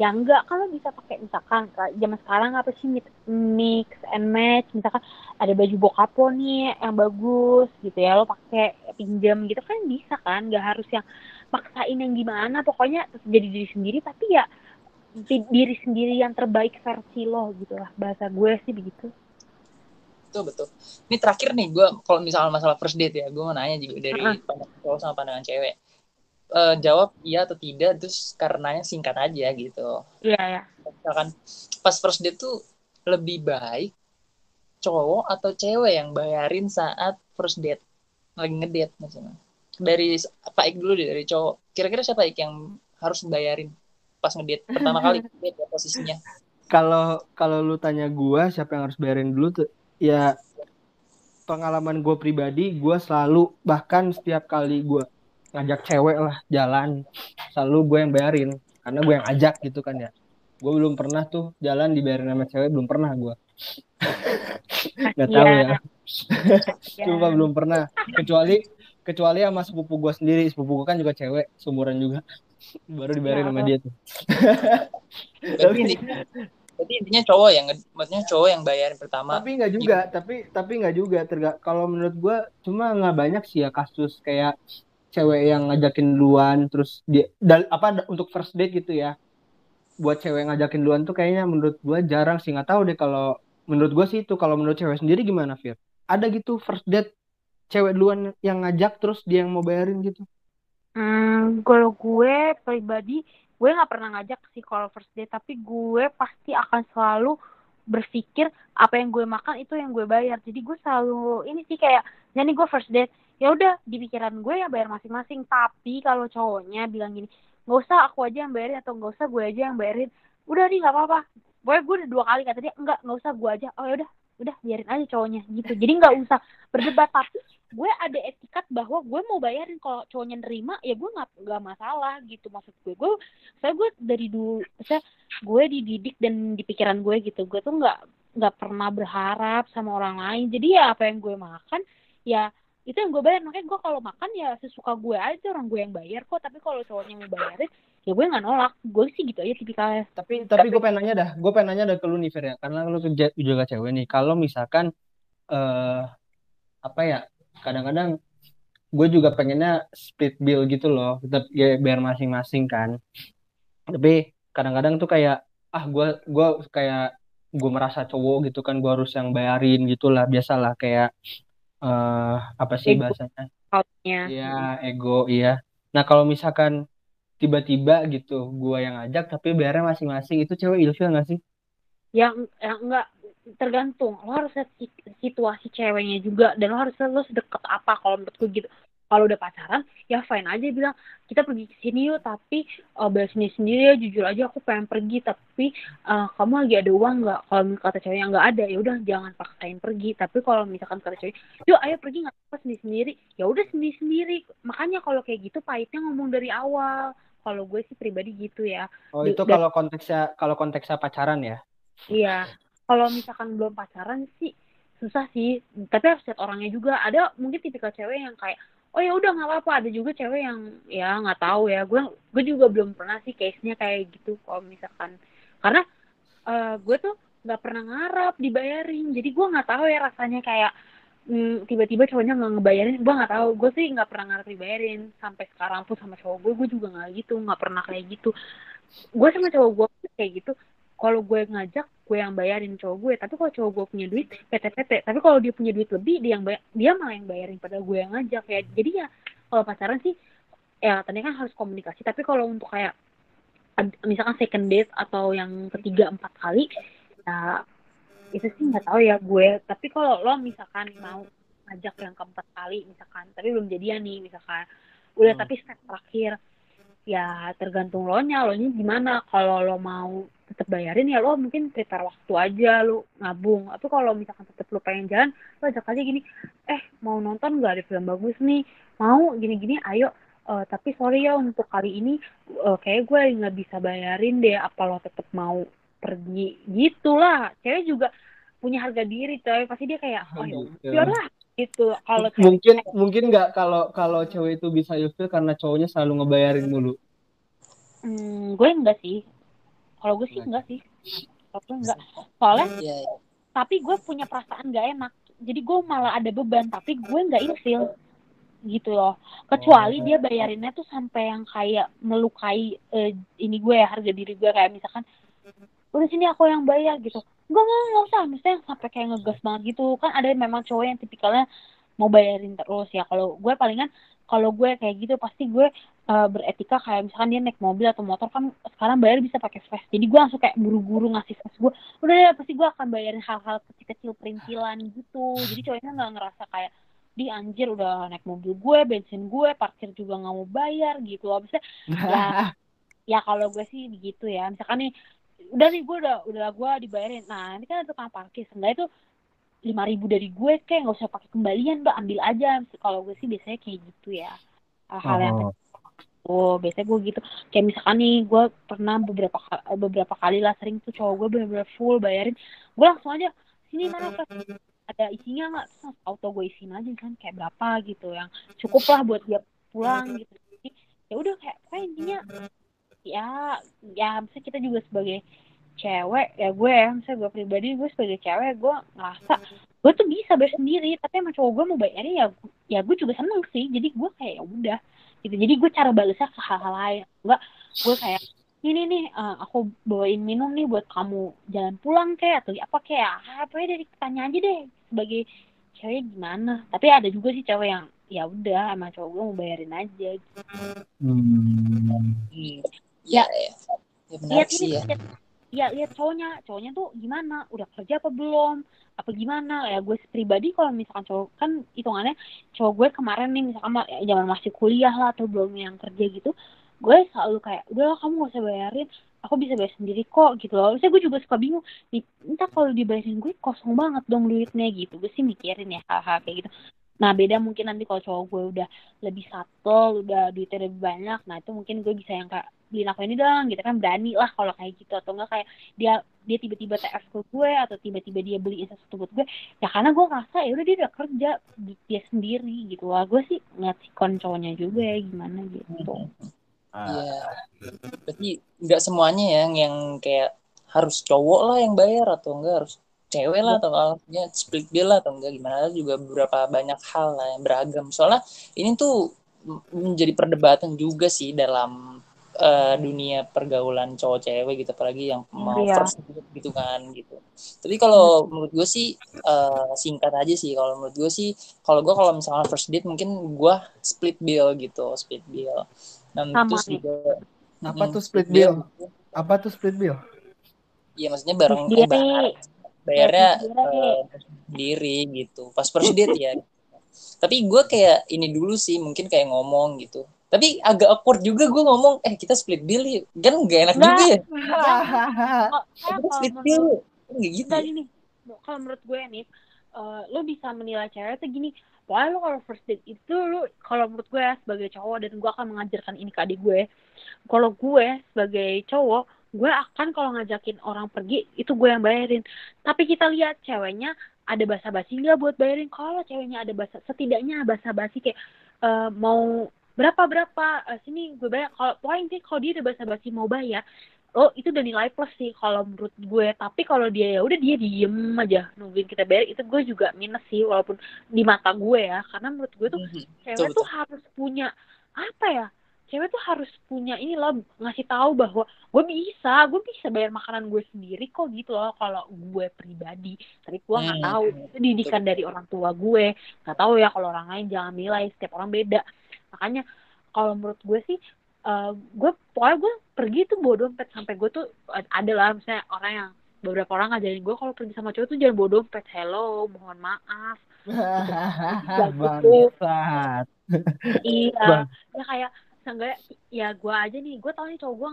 Ya enggak kalau bisa pakai misalkan zaman sekarang apa sih mix and match misalkan ada baju bokapo nih yang bagus gitu ya lo pakai pinjam gitu kan bisa kan nggak harus yang maksain yang gimana pokoknya jadi diri sendiri. Tapi ya diri sendiri yang terbaik versi lo gitu lah. Bahasa gue sih begitu.
Betul betul. Ini terakhir nih gue kalau misalnya masalah first date ya gue mau nanya juga dari uh -huh. pandangan cowok sama pandangan cewek. Uh, jawab iya atau tidak terus karenanya singkat aja gitu.
Iya yeah, ya yeah.
misalkan pas first date tuh lebih baik cowok atau cewek yang bayarin saat first date lagi ngedate misalnya dari Pak Ik dulu deh dari cowok. Kira-kira siapa Ik yang harus bayarin pas ngedate pertama kali ngedate ya posisinya.
Kalau kalau lu tanya gua siapa yang harus bayarin dulu tuh ya pengalaman gue pribadi gue selalu bahkan setiap kali gue ngajak cewek lah jalan selalu gue yang bayarin. Karena gue yang ajak gitu kan ya. Gue belum pernah tuh jalan dibayarin sama cewek belum pernah gue nggak tahu yeah. ya. Cuma yeah. belum pernah. Kecuali kecuali sama sepupu gue sendiri sepupu gue kan juga cewek seumuran juga baru dibayarin sama dia tuh
tapi Berarti intinya cowok yang maksudnya cowok yang bayarin pertama.
Tapi nggak juga, gitu. tapi tapi nggak juga. Terga kalau menurut gue cuma nggak banyak sih ya kasus kayak cewek yang ngajakin duluan terus dia dal, apa untuk first date gitu ya. Buat cewek ngajakin duluan tuh kayaknya menurut gue jarang sih. Nggak tahu deh kalau menurut gue sih itu kalau menurut cewek sendiri gimana Fir? Ada gitu first date cewek duluan yang ngajak terus dia yang mau bayarin gitu?
Hmm, kalau gue pribadi gue nggak pernah ngajak sih kalau first date. Tapi gue pasti akan selalu berpikir apa yang gue makan itu yang gue bayar. Jadi gue selalu ini sih kayak jadi gue first date. Ya udah di pikiran gue ya bayar masing-masing. Tapi kalau cowoknya bilang gini nggak usah aku aja yang bayarin atau nggak usah gue aja yang bayarin. Udah nih nggak apa-apa. Gue gue udah dua kali kata dia enggak nggak usah gue aja. Oh ya udah udah biarin aja cowoknya gitu. Jadi nggak usah berdebat tapi gue ada etikat bahwa gue mau bayarin. Kalau cowoknya nerima ya gue nggak nggak masalah gitu. Maksud gue gue saya gue dari dulu saya gue dididik dan di pikiran gue gitu. Gue tuh nggak nggak pernah berharap sama orang lain. Jadi ya apa yang gue makan ya itu yang gue bayar. Makanya gue kalau makan ya sesuka gue aja. Orang gue yang bayar kok. Tapi kalau cowoknya mau bayarin ya gue nggak nolak. Gue sih gitu aja tipikalnya.
Tapi tapi gue pengen nanya dah. Gue pengen nanya dah ke lu nih Fer ya. Karena lu kerja juga cewek nih. Kalau misalkan eh uh, apa ya kadang-kadang gue juga pengennya split bill gitu loh. Tetap ya biar masing-masing kan. Tapi kadang-kadang tuh kayak ah gue gue kayak gue merasa cowok gitu kan. Gue harus yang bayarin gitulah. Biasalah kayak uh, apa sih ego. bahasanya? Iya ego iya. Nah kalau misalkan tiba-tiba gitu gue yang ngajak tapi bayarnya masing-masing. Itu cewek ilfil gak sih?
Yang yang enggak tergantung. Lo harus lihat situasi ceweknya juga dan lo harus lihat lo sedekat apa kalau menurut gue gitu. Kalau udah pacaran ya fine aja bilang kita pergi ke sini yuk tapi uh, bayar sendiri sendiri ya jujur aja aku pengen pergi tapi uh, kamu lagi ada uang nggak? Kalau kata ceweknya nggak ada ya udah jangan paksain pergi. Tapi kalau misalkan kata cewek yuk ayo pergi nggak apa sendiri sendiri ya udah sendiri sendiri makanya kalau kayak gitu pahitnya ngomong dari awal kalau gue sih pribadi gitu ya.
Oh itu kalau konteksnya kalau konteksnya pacaran ya?
Iya. Kalau misalkan belum pacaran sih susah sih. Tapi harus lihat orangnya juga. Ada mungkin tipikal cewek yang kayak oh ya udah nggak apa-apa. Ada juga cewek yang ya nggak tahu ya. Gue gue juga belum pernah sih case nya kayak gitu kalau misalkan. Karena uh, gue tuh nggak pernah ngarap dibayarin. Jadi gue nggak tahu ya rasanya kayak hmm, tiba-tiba cowoknya nggak ngebayarin. Gue nggak tahu. Gue sih nggak pernah ngarap dibayarin sampai sekarang pun sama cowok gue gue juga nggak gitu. Nggak pernah kayak gitu. Gue sama cowok gue kayak gitu. Kalau gue ngajak gue yang bayarin cowok gue tapi kalau cowok gue punya duit PT-PT tapi kalau dia punya duit lebih dia yang bayar, dia malah yang bayarin pada gue yang ngajak. Ya jadi ya kalau pacaran sih ya tadi kan harus komunikasi. Tapi kalau untuk kayak misalkan second date atau yang ketiga empat kali ya itu sih nggak tahu ya gue. Tapi kalau lo misalkan mau ngajak yang keempat kali misalkan tapi belum jadian nih misalkan. Udah hmm. tapi step terakhir ya tergantung lo nya. Lo nya gimana? Kalau lo mau tetap bayarin ya lo mungkin prepare waktu aja lo ngabung tapi kalau misalkan tetap lo pengen jalan lo ajak aja gini eh mau nonton gak ada film bagus nih? Mau gini-gini ayo. Uh, tapi sorry ya untuk kali ini uh, kayak gue nggak bisa bayarin deh apa lo tetap mau pergi. Gitulah. Cewek juga punya harga diri coy. Pasti dia kayak oh ya lah gitu. Kalau
mungkin cewek, mungkin nggak kalau kalau cewek itu bisa ilfil karena cowoknya selalu ngebayarin mulu.
Hmm, gue enggak sih. Kalau gue sih enggak sih. Kalau gue enggak. Soalnya yeah. Iya. tapi gue punya perasaan gak enak. Jadi gue malah ada beban tapi gue nggak ilfil. Gitu loh. Kecuali oh. dia bayarinnya tuh sampai yang kayak melukai uh, ini gue ya harga diri gue. Kayak misalkan udah sini aku yang bayar gitu Enggak, enggak, enggak usah. Misalnya sampai kayak ngegas banget gitu. Kan ada memang cowok yang tipikalnya mau bayarin terus ya. Kalau gue palingan, kalau gue kayak gitu pasti gue uh, beretika kayak misalkan dia naik mobil atau motor kan sekarang bayar bisa pakai flash. Jadi gue langsung kayak buru-buru ngasih flash gue. Udah ya pasti gue akan bayarin hal-hal kecil-kecil perintilan gitu. Jadi cowoknya nggak ngerasa kayak di anjir udah naik mobil gue, bensin gue, parkir juga nggak mau bayar gitu. Abisnya ya ya kalau gue sih begitu ya. Misalkan nih udah nih gue udah udah gue dibayarin. Nah ini kan ada tukang parkir. Seenggaknya itu lima ribu dari gue kayak nggak usah pakai kembalian mbak. Ambil aja. Kalau gue sih biasanya kayak gitu ya. Hal-hal oh. yang oh. Biasanya gue gitu. Kayak misalkan nih gue pernah beberapa beberapa kali lah sering tuh cowok gue bener-bener full bayarin. Gue langsung aja sini mana ada isinya nggak? Terus auto gue isiin aja kan kayak berapa gitu. Yang cukup lah buat dia pulang gitu. Ya udah kayak kayak intinya ya ya misalnya kita juga sebagai cewek ya gue ya misalnya gue pribadi gue sebagai cewek gue ngerasa gue tuh bisa bayar sendiri tapi emang cowok gue mau bayarnya ya ya gue juga seneng sih jadi gue kayak ya udah gitu. Jadi gue cara balasnya ke hal-hal lain. Enggak gue kayak ini nih uh, aku bawain minum nih buat kamu jalan pulang kayak atau apa kayak apa ya dari tanya aja deh sebagai cewek gimana. Tapi ada juga sih cewek yang ya udah emang cowok gue mau bayarin aja. Gitu.
Hmm. Ya. Ya, ya benar lihat sih ini, ya. lihat,
ya lihat cowoknya. Cowoknya tuh gimana? Udah kerja apa belum? Apa gimana? Ya gue pribadi kalau misalkan cowok kan hitungannya cowok gue kemarin nih misalkan ya, zaman masih kuliah lah atau belum yang kerja gitu gue selalu kayak udah kamu gak usah bayarin. Aku bisa bayar sendiri kok gitu loh. Misalnya gue juga suka bingung. Entah kalau dibayarin gue kosong banget dong duitnya gitu. Gue sih mikirin ya hal-hal kayak gitu. Nah beda mungkin nanti kalau cowok gue udah lebih satu, udah duitnya lebih banyak, nah itu mungkin gue bisa yang kayak beliin aku ini dong, gitu kan berani lah kalau kayak gitu atau enggak kayak dia dia tiba-tiba TF ke gue atau tiba-tiba dia beliin sesuatu buat gue, ya karena gue ngerasa ya udah dia udah kerja dia sendiri gitu lah. Gue sih ngeliat sikon cowoknya juga ya gimana gitu.
Iya, berarti nggak semuanya ya yang kayak harus cowok lah yang bayar atau enggak harus cewek lah iya. atau ya split bill lah atau enggak gimana juga beberapa banyak hal lah yang beragam soalnya ini tuh menjadi perdebatan juga sih dalam uh, dunia pergaulan cowok cewek gitu apalagi yang mau iya. first gitu kan gitu. Tapi kalau hmm. menurut gue sih uh, singkat aja sih kalau menurut gue sih kalau gue kalau misalnya first date mungkin gue split bill gitu split bill.
Dan terus juga apa hmm, tuh split bill? bill? Apa tuh split bill?
Iya maksudnya bareng eh, bareng. Bayarnya uh, sendiri gitu. Pas first date ya. Tapi gue kayak ini dulu sih mungkin kayak ngomong gitu tapi agak awkward juga gue ngomong eh kita split bill yuk kan gak enak
Nggak.
juga ya
eh,
kita
kalau
split
menurut-
bill nggak gitu
Enggak
ya?
gini, kalau menurut gue nih, eh, lo bisa menilai cewek tuh gini, pokoknya lo kalau first date itu lo, kalau menurut gue ya, sebagai cowok dan gue akan mengajarkan ini ke adik gue, kalau gue sebagai cowok, gue akan kalau ngajakin orang pergi itu gue yang bayarin. Tapi kita lihat ceweknya ada basa-basi nggak buat bayarin. Kalau ceweknya ada basa, setidaknya basa-basi kayak eh, mau berapa berapa? Eh, sini gue bayar. Kalau pokoknya intinya kalau dia ada basa-basi mau bayar, oh itu udah nilai plus sih kalau menurut gue. Tapi kalau dia ya udah dia diem aja nungguin kita bayar. Itu gue juga minus sih walaupun di mata gue ya. Karena menurut gue tuh
Mhm.
cewek
Betul,
tuh harus punya apa ya? Cewek tuh harus punya ini loh ngasih tahu bahwa gue bisa gue bisa bayar makanan gue sendiri kok gitu loh. Kalau gue pribadi tapi gue nggak
Hmm.
tahu. Itu didikan dari orang tua gue. Nggak tahu ya kalau orang lain jangan nilai setiap orang beda makanya kalau menurut gue sih eh, gue pokoknya gue pergi tuh bawa dompet sampai gue tuh ada lah misalnya orang yang beberapa orang ngajarin gue kalau pergi sama cowok tuh jangan bawa dompet hello mohon maaf.
Bangsat.
iya.
Bang.
ya kayak seenggaknya ya gue aja nih. Gue tau nih cowok gue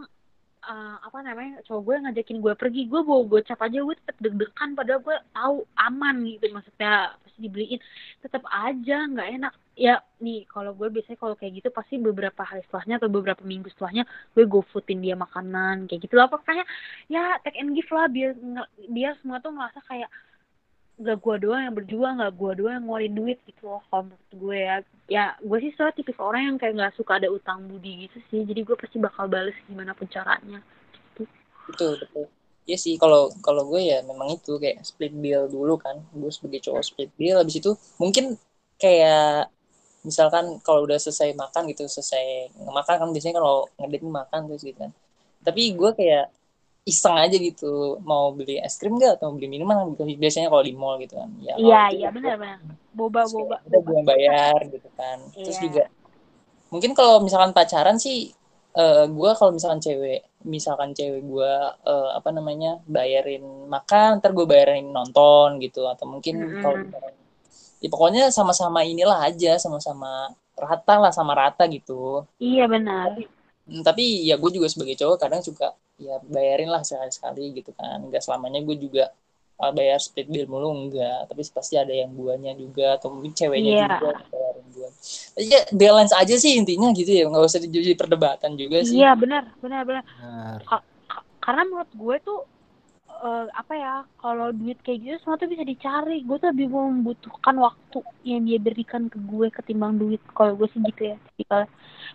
eh, apa namanya cowok gue ngajakin gue pergi gue bawa gocap aja gue tetep deg-degan padahal gue tahu aman gitu maksudnya pasti dibeliin. Tetap aja nggak enak. Ya nih kalau gue biasanya kalau kayak gitu pasti beberapa hari setelahnya atau beberapa minggu setelahnya gue go foodin dia makanan kayak gitu lah. Pokoknya ya take and give lah biar biar semua tuh ngerasa kayak gak gue doang yang berjuang gak gue doang yang ngeluarin duit gitu loh kalau menurut gue ya. Ya gue sih soal tipis orang yang kayak nggak suka ada utang budi gitu sih. Jadi gue pasti bakal bales gimana pun caranya.
Betul betul. Iya sih kalau kalau gue ya memang itu kayak split bill dulu kan. Gue sebagai cowok split bill habis itu mungkin kayak misalkan kalau udah selesai makan gitu selesai makan kan biasanya kalau ngedate makan terus gitu kan. Tapi gue kayak iseng aja gitu mau beli es krim gak atau beli minuman gitu. biasanya kalau di mall gitu kan ya kalau
iya iya benar benar boba
terus
boba
udah gue bayar gitu kan terus
Iya.
juga mungkin kalau misalkan pacaran sih eh gue kalau misalkan cewek misalkan cewek gue eh, apa namanya bayarin makan ntar gue bayarin nonton gitu atau mungkin
Mm-mm.
kalau misalkan ya pokoknya sama-sama inilah aja sama-sama rata lah sama rata gitu
iya benar
Hmm, tapi ya gue juga sebagai cowok kadang suka ya bayarin lah sekali-sekali gitu kan. Nggak selamanya gue juga uh, bayar split bill mulu enggak tapi pasti ada yang guanya juga atau mungkin ceweknya
Iya.
juga bayarin gua ya balance aja sih intinya gitu ya. Nggak usah jadi perdebatan juga sih.
Iya benar benar benar.
Benar.
Ka- karena menurut gue tuh eh, apa ya kalau duit kayak gitu semua tuh bisa dicari. Gue tuh lebih membutuhkan waktu yang dia berikan ke gue ketimbang duit. Kalau gue sih gitu ya tipikal.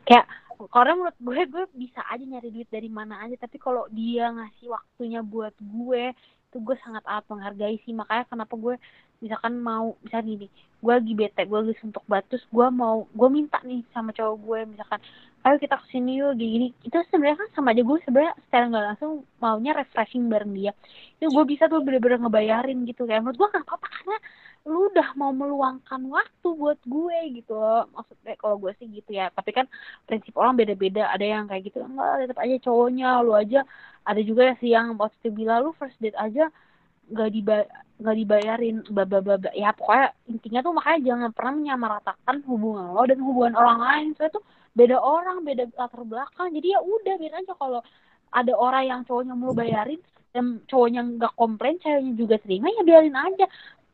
Kayak karena menurut gue gue bisa aja nyari duit dari mana aja. Tapi kalau dia ngasih waktunya buat gue itu gue sangat amat menghargai sih. Makanya kenapa gue misalkan mau misalnya gini gue lagi bete gue lagi suntuk batus gue mau gue minta nih sama cowok gue misalkan ayo kita ke sini yuk gini, gini. Itu sebenarnya kan sama aja gue sebenarnya secara nggak langsung maunya refreshing bareng dia. Itu gue bisa tuh bener-bener ngebayarin gitu. Kayak menurut gue nggak apa-apa karena lu udah mau meluangkan waktu buat gue gitu loh. Maksudnya kalau gue sih gitu ya. Tapi kan prinsip orang beda-beda. Ada yang kayak gitu enggak tetap aja cowoknya lu aja. Ada juga sih yang waktu bilang lu first date aja nggak diba nggak dibayarin bla bla bla. ya pokoknya intinya tuh makanya jangan pernah menyamaratakan hubungan lo dan hubungan orang lain. Soalnya tuh beda orang beda latar belakang. Jadi ya udah biar aja kalau ada orang yang cowoknya mau bayarin dan cowoknya nggak komplain ceweknya juga terima ya biarin aja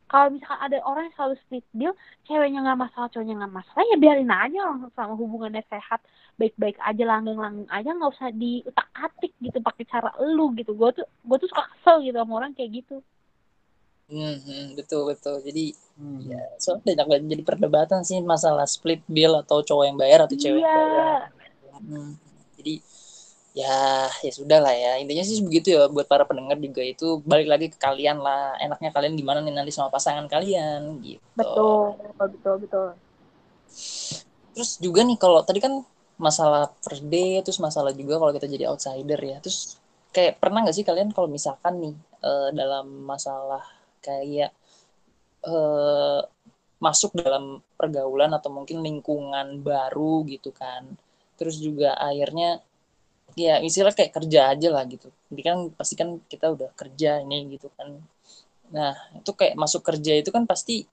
kalau misalkan ada orang yang selalu split bill ceweknya nggak masalah cowoknya nggak masalah ya biarin aja orang sama hubungannya sehat. Baik-baik aja langgeng-langgeng aja nggak usah diutak atik gitu pakai cara elu gitu. Gue tuh gue tuh suka kesel gitu sama orang kayak gitu.
Hmm, hmm, betul betul. Jadi
Hmm.
ya soalnya banyak banget jadi perdebatan sih masalah split bill atau cowok yang bayar atau cewek yang
iya.
bayar. Hmm, jadi ya ya sudah lah ya. Intinya sih begitu ya buat para pendengar juga itu balik lagi ke kalian lah. Enaknya kalian gimana nih nanti sama pasangan kalian gitu.
Betul betul betul.
Terus juga nih kalau tadi kan masalah first date terus masalah juga kalau kita jadi outsider ya. Terus kayak pernah nggak sih kalian kalau misalkan nih eh, dalam masalah kayak eh, masuk dalam pergaulan atau mungkin lingkungan baru gitu kan. Terus juga akhirnya ya istilah kayak kerja aja lah gitu. Jadi kan pasti kan kita udah kerja ini gitu kan. Nah itu kayak masuk kerja itu kan pasti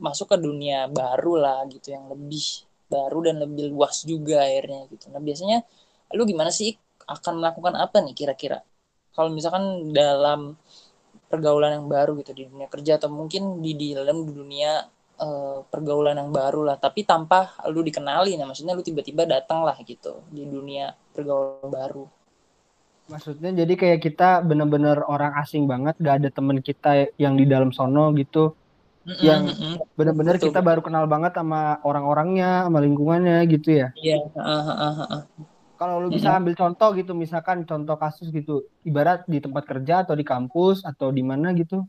masuk ke dunia baru lah gitu yang lebih baru dan lebih luas juga akhirnya gitu. Nah biasanya lu gimana sih akan melakukan apa nih kira-kira? Kalau misalkan dalam pergaulan yang baru gitu di dunia kerja atau mungkin di dalam dunia uh, pergaulan yang baru lah. Tapi tanpa lu dikenali nah maksudnya lu tiba-tiba datang lah gitu di dunia pergaulan baru.
Maksudnya jadi kayak kita bener-bener orang asing banget gak ada temen kita yang di dalam sono gitu. Mm -mm, yang bener-bener kita baru kenal banget sama orang-orangnya sama lingkungannya gitu ya.
Iya yeah. uh, uh, uh, uh
kalau lu bisa ambil contoh gitu misalkan contoh kasus gitu ibarat di tempat kerja atau di kampus atau di mana gitu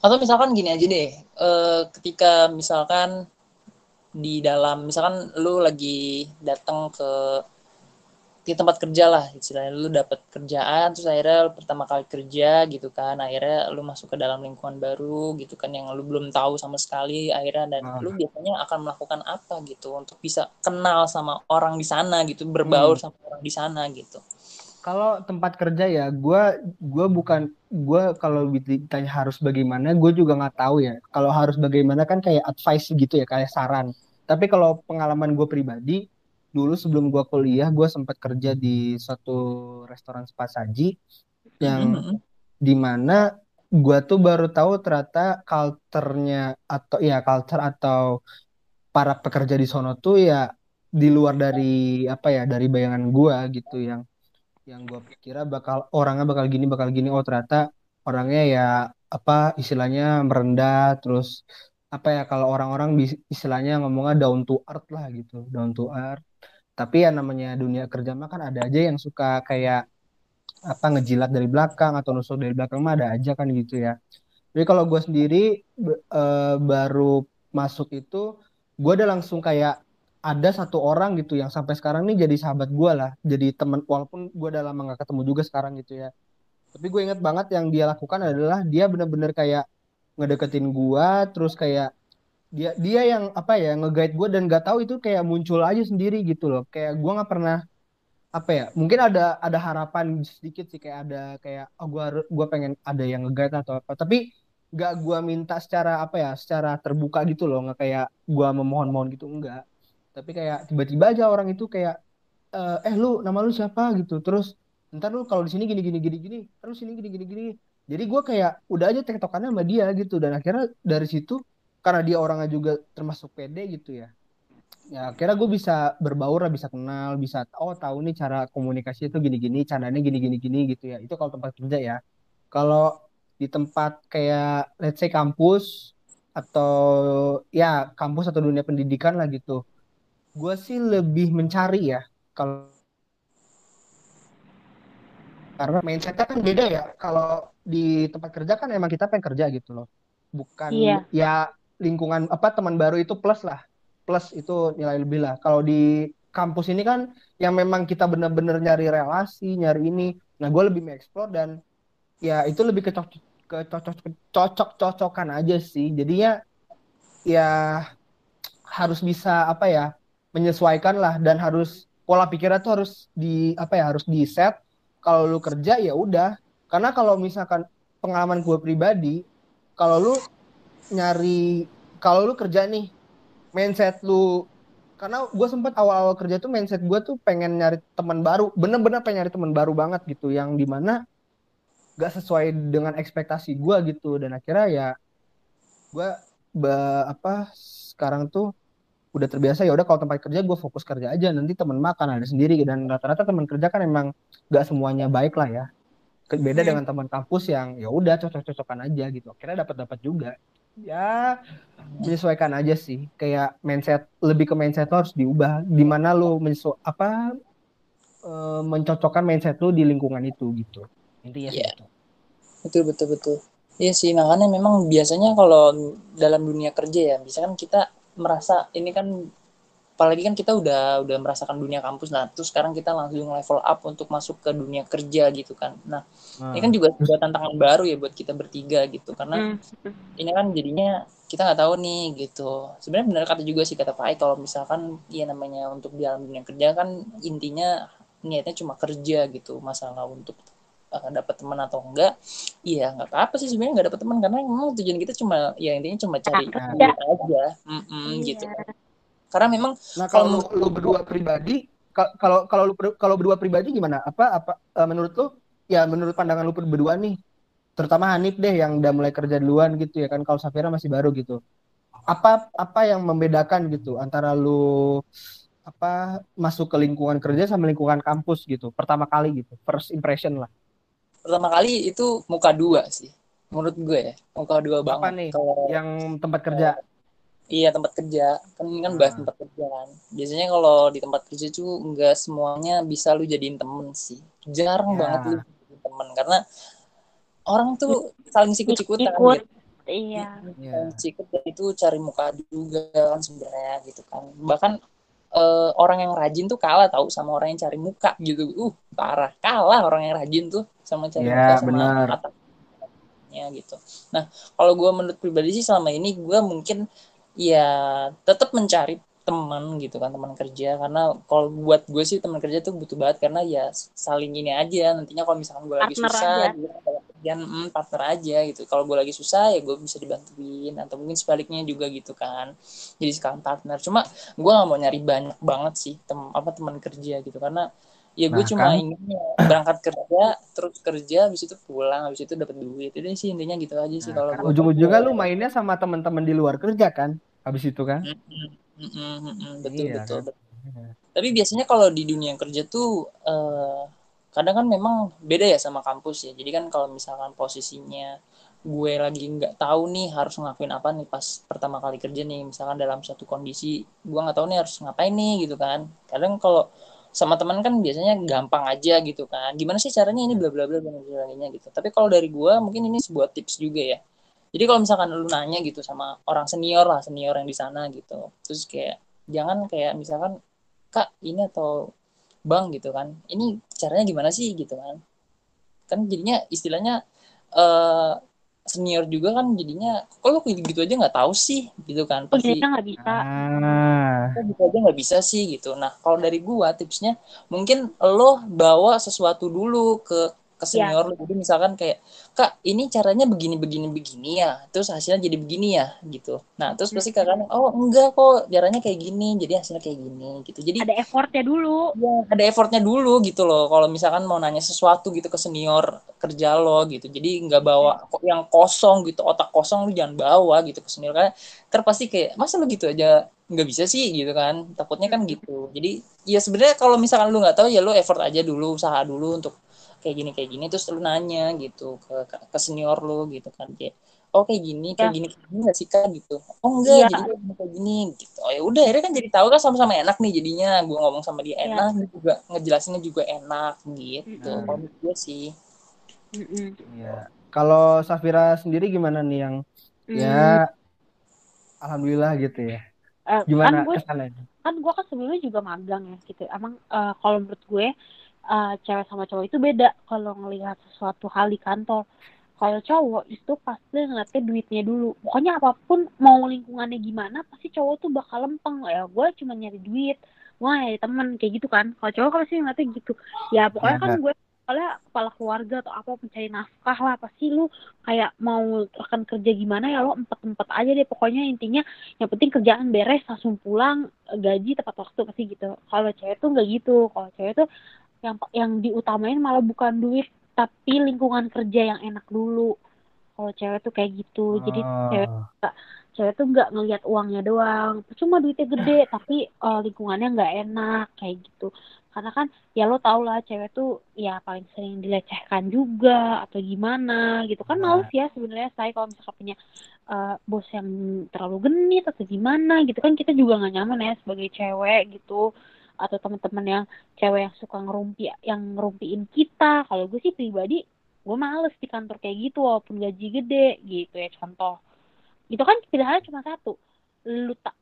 atau misalkan gini aja deh e, ketika misalkan di dalam misalkan lu lagi datang ke di tempat kerja lah istilahnya lu dapat kerjaan terus akhirnya lu pertama kali kerja gitu kan akhirnya lu masuk ke dalam lingkungan baru gitu kan yang lu belum tahu sama sekali akhirnya dan hmm. lu biasanya akan melakukan apa gitu untuk bisa kenal sama orang di sana gitu berbaur hmm. sama orang di sana gitu
kalau tempat kerja ya gue gue bukan gue kalau ditanya harus bagaimana gue juga nggak tahu ya kalau harus bagaimana kan kayak advice gitu ya kayak saran tapi kalau pengalaman gue pribadi dulu sebelum gue kuliah gue sempat kerja di suatu restoran spa saji yang mm-hmm. di mana gue tuh baru tahu ternyata culture-nya atau ya culture atau para pekerja di sono tuh ya di luar dari apa ya dari bayangan gue gitu yang yang gue kira bakal orangnya bakal gini bakal gini. Oh ternyata orangnya ya apa istilahnya merendah. Terus apa ya kalau orang-orang istilahnya ngomongnya down to earth lah gitu. Down to earth. Tapi ya namanya dunia kerja mah kan ada aja yang suka kayak apa ngejilat dari belakang atau nusuk dari belakang mah ada aja kan gitu ya. Jadi kalau gue sendiri e, baru masuk itu gue udah langsung kayak ada satu orang gitu yang sampai sekarang nih jadi sahabat gue lah. Jadi teman walaupun gue udah lama gak ketemu juga sekarang gitu ya. Tapi gue inget banget yang dia lakukan adalah dia bener-bener kayak ngedeketin gue terus kayak dia dia yang apa ya nge-guide gue dan gak tahu itu kayak muncul aja sendiri gitu loh. Kayak gue nggak pernah apa ya mungkin ada ada harapan sedikit sih kayak ada kayak oh gue gue pengen ada yang nge-guide atau apa. Tapi gak gue minta secara apa ya secara terbuka gitu loh. Nggak kayak gue memohon-mohon gitu enggak tapi kayak tiba-tiba aja orang itu kayak eh, eh lu nama lu siapa? Gitu. Terus ntar lu kalau di sini gini gini gini gini. Terus sini gini gini gini. Jadi gue kayak udah aja tektokannya sama dia gitu. Dan akhirnya dari situ karena dia orangnya juga termasuk pede gitu ya ya kira gue bisa berbaur bisa kenal bisa oh tahu nih cara komunikasi itu gini-gini caranya gini-gini gini gitu ya. Itu kalau tempat kerja ya. Kalau di tempat kayak let's say kampus atau ya kampus atau dunia pendidikan lah gitu gue sih lebih mencari ya kalau karena mindsetnya kan beda ya. Kalau di tempat kerja kan emang kita pengen kerja gitu loh. Bukan iya. ya lingkungan apa teman baru itu plus lah. Plus itu nilai lebih lah. Kalau di kampus ini kan yang memang kita benar-benar nyari relasi nyari ini nah gue lebih mengeksplor dan ya itu lebih ke cocok ke cocok cocok cocokan aja sih. Jadinya ya harus bisa apa ya menyesuaikan lah dan harus pola pikirnya tuh harus di apa ya harus di set kalau lu kerja ya udah. Karena kalau misalkan pengalaman gue pribadi kalau lu nyari kalau lu kerja nih mindset lu karena gue sempet awal-awal kerja tuh mindset gue tuh pengen nyari teman baru bener-bener pengen nyari teman baru banget gitu yang di mana gak sesuai dengan ekspektasi gue gitu. Dan akhirnya ya gue apa sekarang tuh udah terbiasa ya udah kalau tempat kerja gue fokus kerja aja nanti teman makan ada sendiri. Dan rata-rata teman kerja kan emang gak semuanya baik lah ya. Beda hmm. dengan teman kampus yang ya udah cocok-cocokan aja gitu. Akhirnya dapat dapat juga. Ya menyesuaikan aja sih. Kayak mindset lebih ke mindset lo harus diubah. Di mana lo menyesu apa e, mencocokkan mindset lo di lingkungan itu gitu. Intinya yeah. itu
betul betul betul. Iya sih makanya memang biasanya kalau dalam dunia kerja ya misalkan kita merasa ini kan apalagi kan kita udah udah merasakan dunia kampus nah terus sekarang kita langsung level up untuk masuk ke dunia kerja gitu kan nah hmm. ini kan juga sebuah tantangan baru ya buat kita bertiga gitu karena hmm. ini kan jadinya kita nggak tahu nih gitu sebenarnya benar kata juga sih kata Pak kalau misalkan ya namanya untuk di dalam dunia kerja kan intinya niatnya cuma kerja gitu masalah untuk uh, dapat teman atau enggak iya nggak apa-apa sih sebenarnya nggak dapat teman karena memang tujuan kita cuma ya intinya cuma cari
Nah,
duit aja Mm-mm,
Iya.
gitu karena memang
Nah, kalau lu, lu berdua pribadi, ka- kalau kalau lu kalau berdua pribadi gimana? Apa apa eh, menurut lu? Ya menurut pandangan lu berdua nih, terutama Hanif deh yang udah mulai kerja duluan gitu ya kan. Kalau Safira masih baru gitu. Apa apa yang membedakan gitu antara lu apa masuk ke lingkungan kerja sama lingkungan kampus gitu? Pertama kali gitu, first impression lah.
Pertama kali itu muka dua sih menurut gue ya muka dua
Apa
banget
nih?
kalau
Yang tempat kerja.
Iya tempat kerja kan ini kan bahas
Ah.
tempat kerja kan. Biasanya kalau di tempat kerja tuh nggak semuanya bisa lu jadiin temen sih. Jarang
Ya.
banget lu jadiin temen karena orang tuh saling sikut-sikutan
Ikut.
gitu.
Iya.
Iya.
Sikut itu cari muka juga kan sebenarnya gitu kan. Bahkan eh, orang yang rajin tuh kalah tahu sama orang yang cari muka gitu. Uh parah kalah orang yang rajin tuh sama cari
Ya,
muka sama
benar.
atasnya gitu. Nah kalau gue menurut pribadi sih selama ini gue mungkin ya tetap mencari teman gitu kan teman kerja. Karena kalau buat gue sih teman kerja tuh butuh banget karena ya saling ini aja. Nantinya kalau misalkan gue lagi susah
aja.
dia kalau kerjaan mm, partner aja gitu. Kalau gue lagi susah ya gue bisa dibantuin atau mungkin sebaliknya juga gitu kan. Jadi sekalian partner. Cuma gue gak mau nyari banyak banget sih tem apa teman kerja gitu. Karena ya gue
Nah,
cuma
kan.
ingin ya, berangkat kerja terus kerja habis itu pulang habis itu dapat duit. Itu sih intinya gitu aja sih
Nah,
kalau
kan.
gue
ujung-ujungnya lu mainnya sama teman-teman di luar kerja kan? Habis itu kan?
Mm-mm, mm-mm, mm-mm, betul
Iya,
betul
kan?
betul. Tapi biasanya kalau di dunia kerja tuh eh, kadang kan memang beda ya sama kampus ya. Jadi kan kalau misalkan posisinya gue lagi nggak tahu nih harus ngelakuin apa nih pas pertama kali kerja nih, misalkan dalam suatu kondisi gue nggak tahu nih harus ngapain nih gitu kan. Kadang kalau sama teman kan biasanya gampang aja gitu kan. Gimana sih caranya ini bla bla bla dan sebagainya gitu. Tapi kalau dari gue mungkin ini sebuah tips juga ya. Jadi kalau misalkan lu nanya gitu sama orang senior lah, senior yang di sana gitu. Terus kayak jangan kayak misalkan kak ini atau bang gitu kan. Ini caranya gimana sih? gitu kan. Kan jadinya istilahnya eh senior juga kan jadinya lo gitu, gitu aja nggak tahu sih? gitu kan.
Oh,
pasti
nggak bisa.
Ah,
gitu aja nggak bisa sih gitu. Nah kalau dari gua tipsnya mungkin lo bawa sesuatu dulu ke ke senior lo jadi misalkan kayak kak ini caranya begini begini begini ya terus hasilnya jadi begini ya gitu nah terus pasti kakaknya oh enggak kok caranya kayak gini jadi hasilnya kayak gini gitu jadi
Ada effortnya dulu.
Iya, ada effortnya dulu gitu loh. Kalau misalkan mau nanya sesuatu gitu ke senior kerja lo gitu. Jadi nggak bawa kok yang kosong gitu, otak kosong lu jangan bawa gitu ke senior karena ntar pasti kayak masa lu gitu aja nggak bisa sih gitu kan. Takutnya kan gitu. Jadi ya sebenarnya kalau misalkan lu nggak tahu ya lu effort aja dulu, usaha dulu untuk kayak gini kayak gini terus lu nanya gitu ke ke, senior lu gitu kan kayak oh kayak gini kayak
Ya.
gini kayak gini nggak sih kak gitu oh enggak
Iya.
jadi kayak gini kayak gini gitu oh ya udah akhirnya kan jadi tahu kan sama-sama enak nih jadinya gue ngomong sama dia
Iya.
enak dia juga ngejelasinnya juga enak gitu
Mm-mm.
kalau menurut gue sih
iya. Kalau Safira sendiri gimana nih yang
Hmm.
ya alhamdulillah gitu ya.
Eh,
Gimana
kan gue
kesannya?
kan gue kan sebelumnya juga magang ya gitu emang eh, kalau menurut gue eh, cewek sama cowok itu beda kalau ngelihat sesuatu hal di kantor. Kalau cowok itu pasti ngeliatnya duitnya dulu. Pokoknya apa pun mau lingkungannya gimana pasti cowok tuh bakal lempeng. Ya gue cuma nyari duit gue nyari temen kayak gitu kan. Kalau cowok kan pasti ngeliatnya gitu. Ya pokoknya
Ya.
kan gue soalnya kepala keluarga atau apa mencari nafkah lah pasti lu kayak mau akan kerja gimana ya lo empet-empet aja deh. Pokoknya intinya yang penting kerjaan beres langsung pulang gaji tepat waktu pasti gitu. Kalau cewek tuh nggak gitu. Kalau cewek tuh yang yang diutamain malah bukan duit tapi lingkungan kerja yang enak dulu. Kalau cewek tuh kayak gitu. Jadi cewek
Oh.
cewek tuh nggak ngelihat uangnya doang. Cuma duitnya gede tapi eh, lingkungannya nggak enak kayak gitu. Karena kan ya lo tau lah cewek tuh ya paling sering dilecehkan juga atau gimana gitu. Kan
Nah.
males ya sebenarnya saya kalau misalkan punya eh, bos yang terlalu genit atau gimana gitu. Kan kita juga nggak nyaman ya sebagai cewek gitu atau teman-teman yang cewek yang suka ngerumpi yang ngerumpiin kita. Kalau gue sih pribadi gue males di kantor kayak gitu walaupun gaji gede gitu ya contoh. Itu kan pilihannya cuma satu lu tak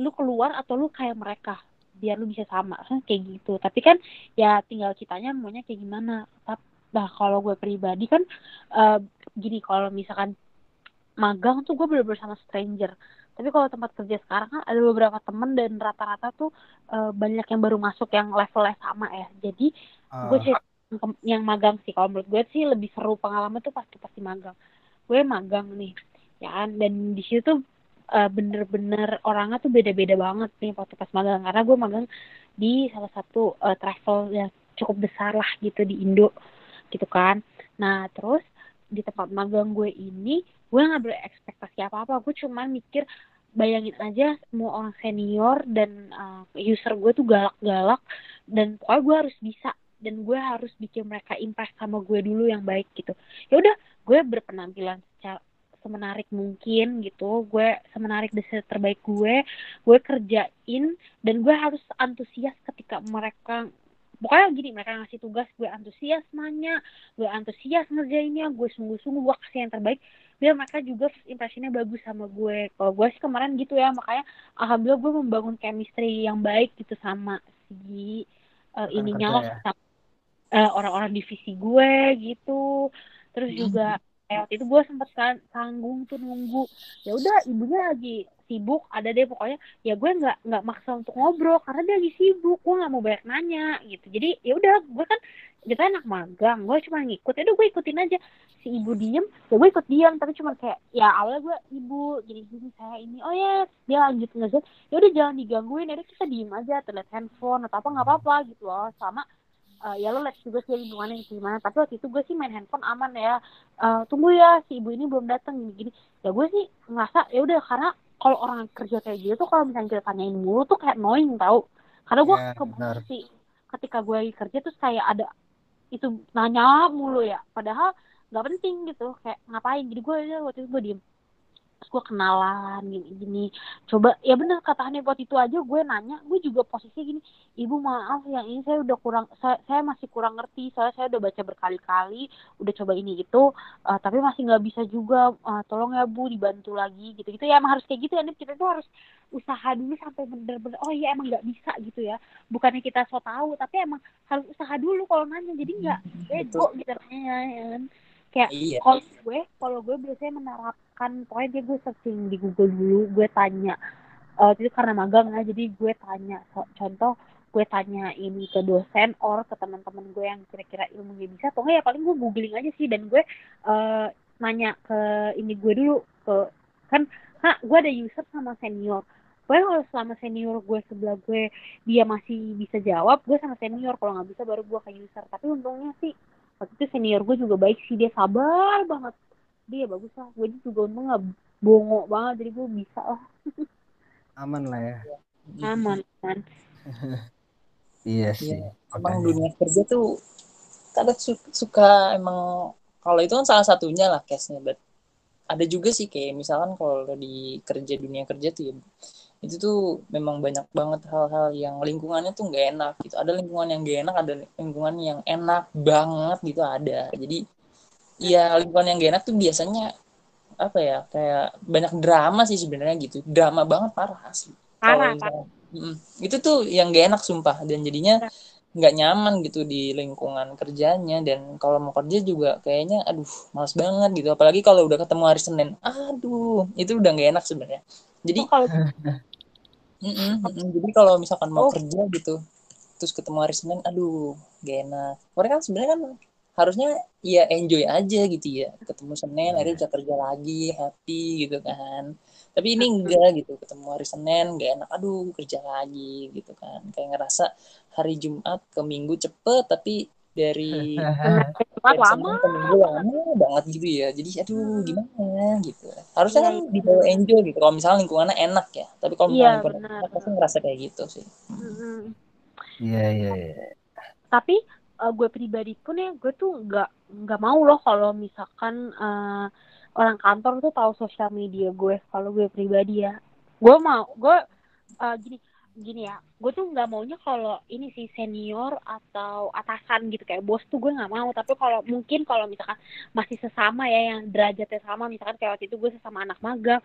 lu keluar atau lu kayak mereka biar lu bisa sama kan kayak gitu. Tapi kan ya tinggal kitanya maunya kayak gimana. Tap- nah kalau gue pribadi kan eh, gini kalau misalkan magang tuh gue bener-bener sama stranger tapi kalau tempat kerja sekarang kan ada beberapa temen dan rata-rata tuh eh, banyak yang baru masuk yang levelnya sama ya. Jadi gue
Oh.
cerita yang magang sih. Kalau menurut gue sih lebih seru pengalaman tuh pasti pasti magang. Gue magang nih ya kan? Dan di situ tuh uh, bener-bener orangnya tuh beda-beda banget nih waktu pas magang. Karena gue magang di salah satu uh, travel yang cukup besar lah gitu di Indo gitu kan? Nah terus di tempat magang gue ini gue nggak berekspektasi apa apa gue cuma mikir bayangin aja semua orang senior dan uh, user gue tuh galak-galak dan pokoknya gue harus bisa dan gue harus bikin mereka impress sama gue dulu yang baik gitu. Ya udah gue berpenampilan secara semenarik mungkin gitu gue semenarik desa terbaik gue gue kerjain dan gue harus antusias ketika mereka pokoknya gini mereka ngasih tugas gue antusias nanya gue antusias ngerjainnya gue sungguh-sungguh gue kasih yang terbaik. Biar mereka juga first impressionnya bagus sama gue. Kalau gue sih kemarin gitu ya makanya alhamdulillah gue membangun chemistry yang baik gitu sama si uh, ininya lah ya. sama uh, orang-orang divisi gue gitu. Terus juga kayak waktu itu gue sempet kan tanggung tuh nunggu. Ya udah ibunya lagi sibuk ada deh pokoknya. Ya gue nggak nggak maksa untuk ngobrol karena dia lagi sibuk gue nggak mau banyak nanya gitu. Jadi ya udah gue kan kita anak magang gue cuma ngikut. Ya gue ikutin aja. Si ibu diem ya gue ikut diam tapi cuma kayak ya awalnya gue ibu jadi gini saya ini. Oh ya dia lanjut ngejar ya udah jangan digangguin. Ya kita diem aja terlihat handphone atau apa nggak apa-apa gitu loh. Sama uh, ya lo lihat juga sih lingkungannya gimana. Tapi waktu itu gue sih main handphone aman ya. Uh, tunggu ya si ibu ini belum datang gini gini ya gue sih ngerasa ya udah karena kalau orang kerja kayak gitu tuh kalau misalnya kita tanyain mulu tuh kayak annoying tau. Karena gue yeah, sih ketika gue kerja tuh kayak ada itu nanya mulu ya. Padahal nggak penting gitu kayak ngapain. Jadi gue aja waktu itu gue diem terus gue kenalan gini gini. Coba ya bener kata waktu itu aja gue nanya gue juga posisi gini ibu maaf yang ini saya udah kurang saya, saya masih kurang ngerti soalnya saya udah baca berkali-kali udah coba ini gitu uh, tapi masih nggak bisa juga uh, tolong ya bu dibantu lagi gitu gitu ya emang harus kayak gitu ya kita tuh harus usaha dulu sampai bener-bener oh iya emang nggak bisa gitu ya. Bukannya kita so tahu tapi emang harus usaha dulu kalau nanya jadi nggak bego gitu nanya ya kan. Kayak iya. kalau gue kalau gue biasanya menerapkan pokoknya dia gue searching di Google dulu gue tanya uh, itu karena magang ya jadi gue tanya so, contoh gue tanya ini ke dosen or ke teman-teman gue yang kira-kira ilmunya bisa enggak ya paling gue googling aja sih dan gue uh, nanya ke ini gue dulu ke kan ha gue ada user sama senior. Gue kalau selama senior gue sebelah gue dia masih bisa jawab gue sama senior kalau nggak bisa baru gue ke user. Tapi untungnya sih waktu itu senior gue juga baik sih dia sabar banget dia bagus lah. Gue juga untung nggak bongo banget jadi gue bisa lah.
Aman lah ya.
Aman aman
iya sih
ya, emang dunia kerja tuh kadang suka emang kalau itu kan salah satunya lah case-nya but ada juga sih kayak misalkan kalau di kerja dunia kerja tuh ya itu tuh memang banyak banget hal-hal yang lingkungannya tuh nggak enak gitu. Ada lingkungan yang gak enak ada lingkungan yang enak banget gitu ada. Jadi ya lingkungan yang gak enak tuh biasanya apa ya kayak banyak drama sih sebenarnya gitu. Drama banget parah asli.
Parah, parah.
itu tuh yang gak enak sumpah. Dan jadinya nggak nyaman gitu di lingkungan kerjanya. Dan kalau mau kerja juga kayaknya aduh males banget gitu. Apalagi kalau udah ketemu hari Senin. Aduh itu udah nggak enak sebenarnya. Jadi oh, kalau Mm -mm, Jadi kalau misalkan mau oh. kerja gitu, terus ketemu hari Senin, aduh, gak enak. Mereka kan sebenarnya kan harusnya ya enjoy aja gitu ya. Ketemu Senin, akhirnya bisa kerja lagi, happy gitu kan. Tapi ini enggak gitu, ketemu hari Senin, gak enak, aduh kerja lagi gitu kan. Kayak ngerasa hari Jumat ke Minggu cepet, tapi dari
dari lama.
minggu lama banget gitu ya. Jadi aduh hmm. gimana gitu. Harusnya kan iya, dibawa enjoy gitu. Kalau misalnya lingkungannya enak ya. Tapi kalau
iya,
misalnya lingkungannya enak pasti ngerasa kayak gitu sih.
Iya iya iya.
Tapi uh, gue pribadi pun ya gue tuh nggak nggak mau loh kalau misalkan uh, orang kantor tuh tahu sosial media gue kalau gue pribadi ya. Gue mau gue uh, gini gini ya gue tuh nggak maunya kalau ini sih senior atau atasan gitu kayak bos tuh gue nggak mau. Tapi kalau mungkin kalau misalkan masih sesama ya yang derajatnya sama misalkan kayak waktu itu gue sesama anak magang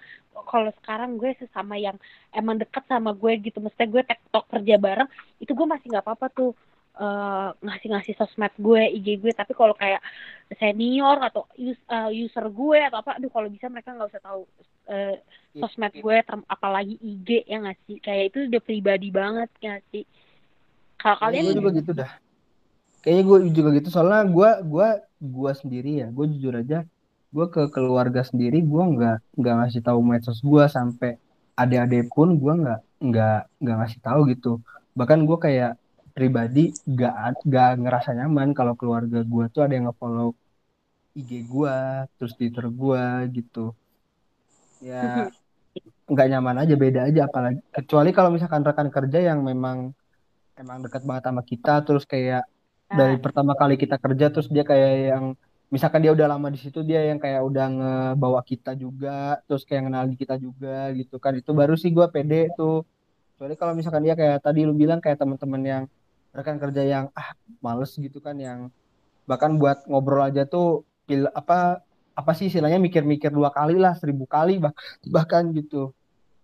kalau sekarang gue sesama yang emang deket sama gue gitu mestinya gue tektok kerja bareng itu gue masih nggak apa-apa tuh uh, ngasih-ngasih sosmed gue, IG gue, tapi kalau kayak senior atau uh, user gue atau apa, aduh kalau bisa mereka nggak usah tahu uh, sosmed gue, apalagi IG ya nggak sih, kayak itu udah pribadi banget nggak sih? Kalau kalian
gue juga gitu dah. kayaknya gue juga gitu soalnya gue gua gua sendiri ya gue jujur aja gue ke keluarga sendiri gue nggak nggak ngasih tahu medsos gue sampai adik-adik pun gue nggak nggak nggak ngasih tahu gitu bahkan gue kayak pribadi nggak nggak ngerasa nyaman kalau keluarga gue tuh ada yang ngefollow IG gue terus Twitter gue gitu. Ya nggak nyaman aja beda aja apalagi kecuali kalau misalkan rekan kerja yang memang emang dekat banget sama kita terus kayak dari
Nah.
pertama kali kita kerja terus dia kayak yang misalkan dia udah lama di situ dia yang kayak udah ngebawa kita juga terus kayak kenal kita juga gitu kan. Itu baru sih gue pede tuh. Kecuali kalau misalkan dia kayak tadi lu bilang kayak teman-teman yang rekan kerja yang ah males gitu kan yang bahkan buat ngobrol aja tuh pil apa apa sih istilahnya mikir-mikir dua kali lah seribu kali bah, bahkan gitu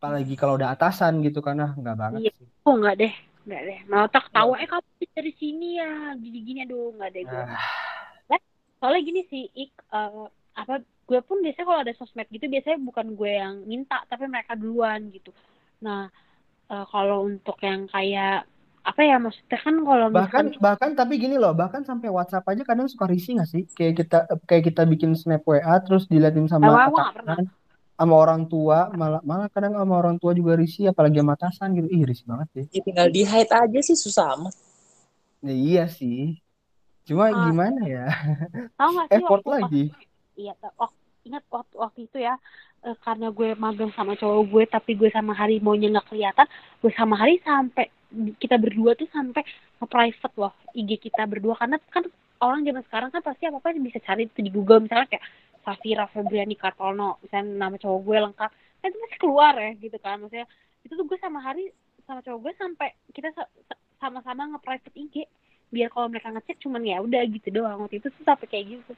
apalagi kalau udah atasan gitu kan ah nggak banget
Iya.
sih
Oh enggak deh, enggak deh. Malah tak tahu eh kamu dari sini ya, gini-gini aduh enggak deh gue.
Ah,
Soalnya gini sih, ik eh, apa gue pun biasanya kalau ada sosmed gitu biasanya bukan gue yang minta tapi mereka duluan gitu. Nah, eh, kalau untuk yang kayak apa ya maksudnya kan kalau
bahkan
misalkan
bahkan tapi gini loh bahkan sampai WhatsApp aja kadang suka risih nggak sih kayak kita kayak kita bikin snap WA terus diliatin sama
pernah.
atasan sama orang tua malah malah kadang sama orang tua juga risih apalagi sama atasan gitu ih risih banget sih
Ya, tinggal di hide aja sih susah amat.
ya, iya sih cuma
Ah.
gimana ya
tahu nggak sih
effort
waktu
lagi
iya wak- ingat waktu waktu itu ya eh, karena gue magang sama cowok gue tapi gue sama Hari maunya nggak kelihatan gue sama Hari sampai kita berdua tuh sampai nge-private loh IG kita berdua. Karena kan orang zaman sekarang kan pasti apa apa bisa cari itu di Google. Misalnya kayak Safira Febriani Kartono misalnya nama cowok gue lengkap. Kan itu pasti keluar ya gitu kan. Maksudnya itu tuh gue sama Hari sama cowok gue sampai kita sa- sa- sama-sama nge-private IG biar kalau mereka ngecek cuman ya udah gitu doang. Waktu itu tuh sampai kayak gitu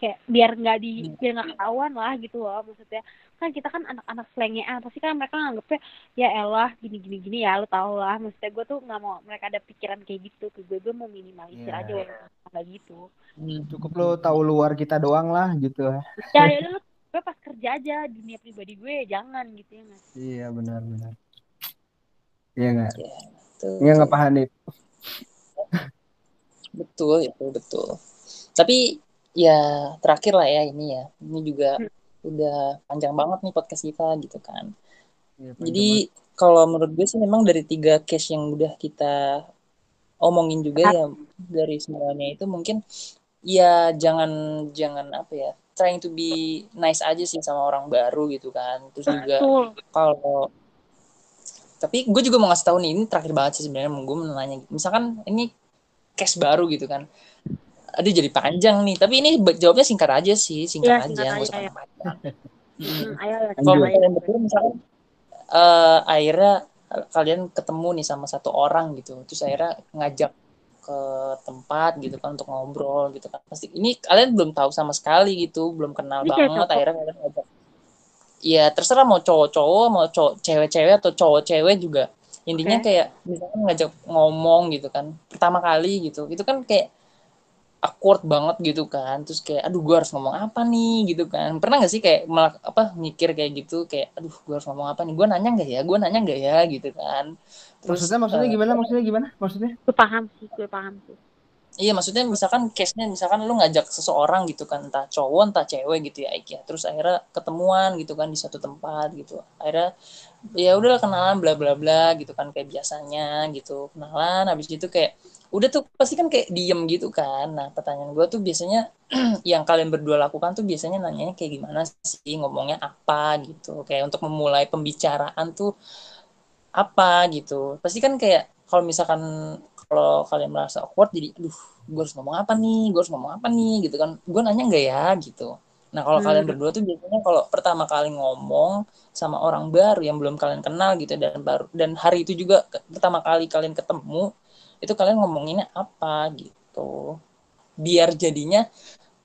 kayak biar nggak di biar nggak ketahuan lah gitu loh maksudnya. Kan kita kan anak-anak selengean pasti kan mereka nganggepnya ya elah gini gini gini ya lo tau lah. Maksudnya gue tuh nggak mau mereka ada pikiran kayak gitu ke gue gue mau minimalisir
Iya.
aja walaupun nggak gitu.
Cukup lo tahu luar kita doang lah gitu.
Ya ya lo gue pas kerja aja dunia pribadi gue jangan gitu ya nggak sih?
iya benar benar. Iya nggak?
Tuh,
iya nggak Pak Hanif?
Betul, itu betul. Tapi ya terakhir lah ya ini ya. Ini juga udah panjang banget nih podcast kita gitu kan.
Panjang
Jadi kalau menurut gue sih memang dari tiga case yang udah kita omongin juga ya dari semuanya itu mungkin ya jangan jangan apa ya trying to be nice aja sih sama orang baru gitu kan. Terus juga kalau tapi gue juga mau ngasih tahu nih ini terakhir banget sih sebenarnya gue mau nanya misalkan ini case baru gitu kan aduh jadi panjang nih. Tapi ini jawabnya singkat aja sih singkat
Iya,
aja nggak usah
aja, ya.
panjang-panjang
hmm, ya
kalau kalian berdua misalkan eh akhirnya kalian ketemu nih sama satu orang gitu. Terus akhirnya ngajak ke tempat gitu kan untuk ngobrol gitu kan. Pasti ini kalian belum tahu sama sekali gitu belum kenal
Ini
banget. akhirnya kalian ngajak. Ya terserah mau cowok-cowok mau cowok cewek-cewek atau cowok-cewek juga. Intinya
Oke.
kayak misalkan ngajak ngomong gitu kan pertama kali gitu. Itu kan kayak awkward banget gitu kan. Terus kayak aduh gue harus ngomong apa nih? Gitu kan. Pernah gak sih kayak malah apa mikir kayak gitu? Kayak aduh gue harus ngomong apa nih? Gue nanya nggak ya? Gue nanya nggak ya? Gitu kan. Terus
maksudnya maksudnya
eh,
gimana? Maksudnya gimana? Maksudnya?
Gue paham sih gue paham sih.
Iya maksudnya misalkan case-nya misalkan lu ngajak seseorang gitu kan entah cowok entah cewek gitu ya Ike ya. Terus akhirnya ketemuan gitu kan di satu tempat gitu. Akhirnya ya udahlah kenalan bla bla bla gitu kan kayak biasanya gitu. Kenalan habis itu kayak udah tuh pasti kan kayak diem gitu kan. Nah, pertanyaan gue tuh biasanya yang kalian berdua lakukan tuh biasanya nanyanya kayak gimana sih ngomongnya apa gitu. Kayak untuk memulai pembicaraan tuh apa gitu. Pasti kan kayak kalau misalkan kalau kalian merasa awkward jadi aduh gue harus ngomong apa nih gue harus ngomong apa nih gitu kan gue nanya nggak ya gitu nah kalau
Hmm.
kalian berdua tuh biasanya kalau pertama kali ngomong sama orang baru yang belum kalian kenal gitu dan baru dan hari itu juga pertama kali kalian ketemu itu kalian ngomonginnya apa gitu biar jadinya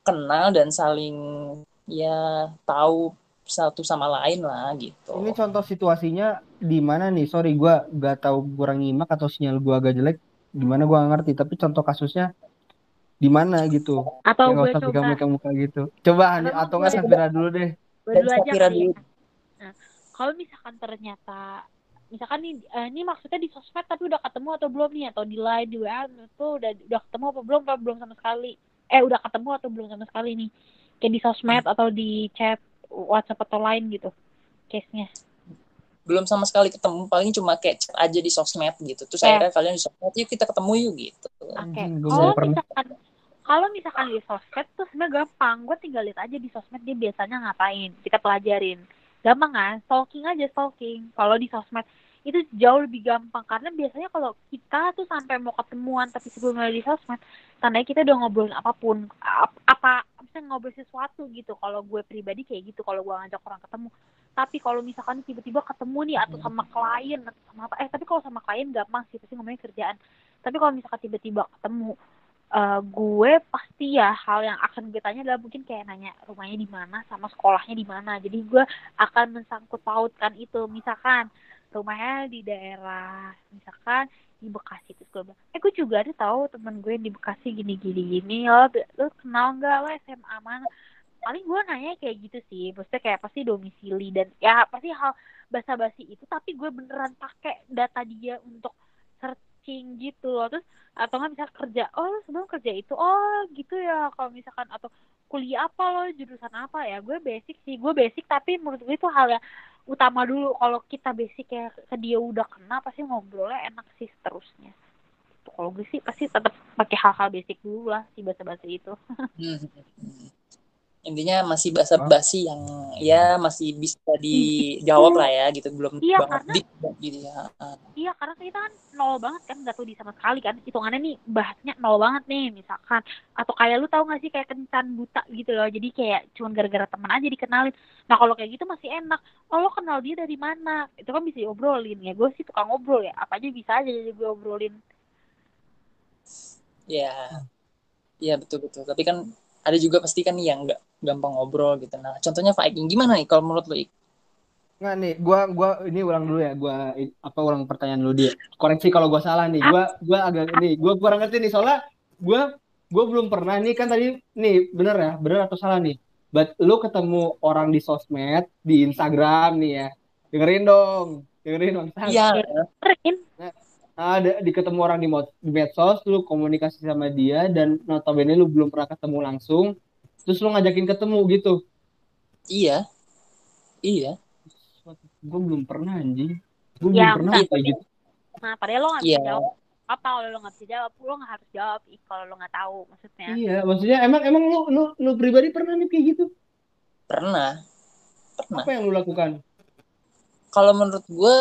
kenal dan saling ya tahu satu sama lain lah gitu
Ini contoh situasinya di mana nih? Sorry, gua gak tahu kurang nyimak atau sinyal gua agak jelek. Gimana gua gak ngerti. Tapi contoh kasusnya di mana gitu?
atau gue
usah
coba
pegang muka gitu. Coba
Atau
atau nggak
gue-
Safira dulu deh.
gue dulu aja ya.
dulu.
Nah, kalau misalkan ternyata misalkan nih eh, ini maksudnya di sosmed tapi udah ketemu atau belum nih atau di line di WA itu udah udah ketemu apa belum apa belum sama sekali eh udah ketemu atau belum sama sekali nih kayak di sosmed atau di chat WhatsApp atau lain gitu case-nya
belum sama sekali ketemu paling cuma kayak chat aja di sosmed gitu terus
Ya.
akhirnya kalian di sosmed yuk kita ketemu yuk gitu
Oke,
gua
kalau misalkan kalau misalkan di sosmed tuh sebenarnya gampang. Gue tinggal lihat aja di sosmed dia biasanya ngapain. Kita pelajarin. Gampang kan? Stalking aja stalking. Kalau di sosmed itu jauh lebih gampang karena biasanya kalau kita tuh sampai mau ketemuan tapi sebelumnya di sosmed tandanya kita udah ngobrolin apa pun. Ap- apa bisa ngobrol sesuatu gitu. Kalau gue pribadi kayak gitu kalau gue ngajak orang ketemu. Tapi kalau misalkan tiba-tiba ketemu nih atau sama klien atau sama apa eh tapi kalau sama klien gampang sih pasti ngomongnya kerjaan. Tapi kalau misalkan tiba-tiba ketemu eh, gue pasti ya hal yang akan gue tanya adalah mungkin kayak nanya rumahnya di mana sama sekolahnya di mana. Jadi gue akan mensangkut pautkan itu. Misalkan rumahnya di daerah misalkan di Bekasi terus gue bilang eh gue juga ada tahu temen gue di Bekasi gini gini gini lo lo kenal nggak? Lo SMA mana? Paling gue nanya kayak gitu sih maksudnya kayak pasti domisili dan ya pasti hal basa-basi itu tapi gue beneran pakai data dia untuk searching gitu loh. Terus atau nggak bisa kerja oh lo sebelum kerja itu oh gitu ya kalau misalkan atau kuliah apa lo jurusan apa? Ya gue basic sih gue basic tapi menurut gue itu hal yang utama dulu. Kalau kita basic ya ke dia udah kena pasti ngobrolnya enak sih seterusnya. Kalau gue sih pasti tetap pakai hal-hal basic dulu lah si basa-basi itu.
Hmm. Intinya masih basa-basi yang ya masih bisa dijawab lah ya gitu. Belum
Iya,
banget
karena-
deep gitu ya.
Iya karena kita kan nol banget kan nggak tahu di sama sekali kan. Hitungannya nih bahasnya nol banget nih misalkan. Atau kayak lu tahu nggak sih kayak kencan buta gitu loh. Jadi kayak cuman gara-gara teman aja dikenalin. Nah kalau kayak gitu masih enak. Oh lo kenal dia dari mana? Itu kan bisa diobrolin. Ya gue sih tukang ngobrol ya. Apa aja bisa aja jadi gue obrolin.
Ya ya betul betul tapi kan ada juga pasti kan yang nggak gampang ngobrol gitu nah contohnya Viking gimana nih kalau menurut lo Ik?
Nggak nih, gua gua ini ulang dulu ya, gua apa ulang pertanyaan lu dia. Koreksi kalau gua salah nih. Gua gua agak ini, gua kurang ngerti nih soalnya gua gua belum pernah nih kan tadi nih bener ya, bener atau salah nih. But lu ketemu orang di sosmed, di Instagram nih ya. Dengerin dong, dengerin dong.
Iya
Nah, ada di ketemu orang di, mod- di medsos, lu komunikasi sama dia dan notabene lu belum pernah ketemu langsung, terus lu ngajakin ketemu gitu.
iya. Iya.
Gue belum pernah anjing. Gue
Ya,
belum pernah kayak gitu.
nah padahal lo nggak bisa jawab. Apa kalau lo nggak bisa jawab? Lo nggak harus jawab. Kalau lo nggak tahu maksudnya.
Iya, maksudnya emang emang lu lu lu pribadi pernah nih kayak gitu?
pernah. Pernah.
Apa yang lu lakukan?
kalau menurut gue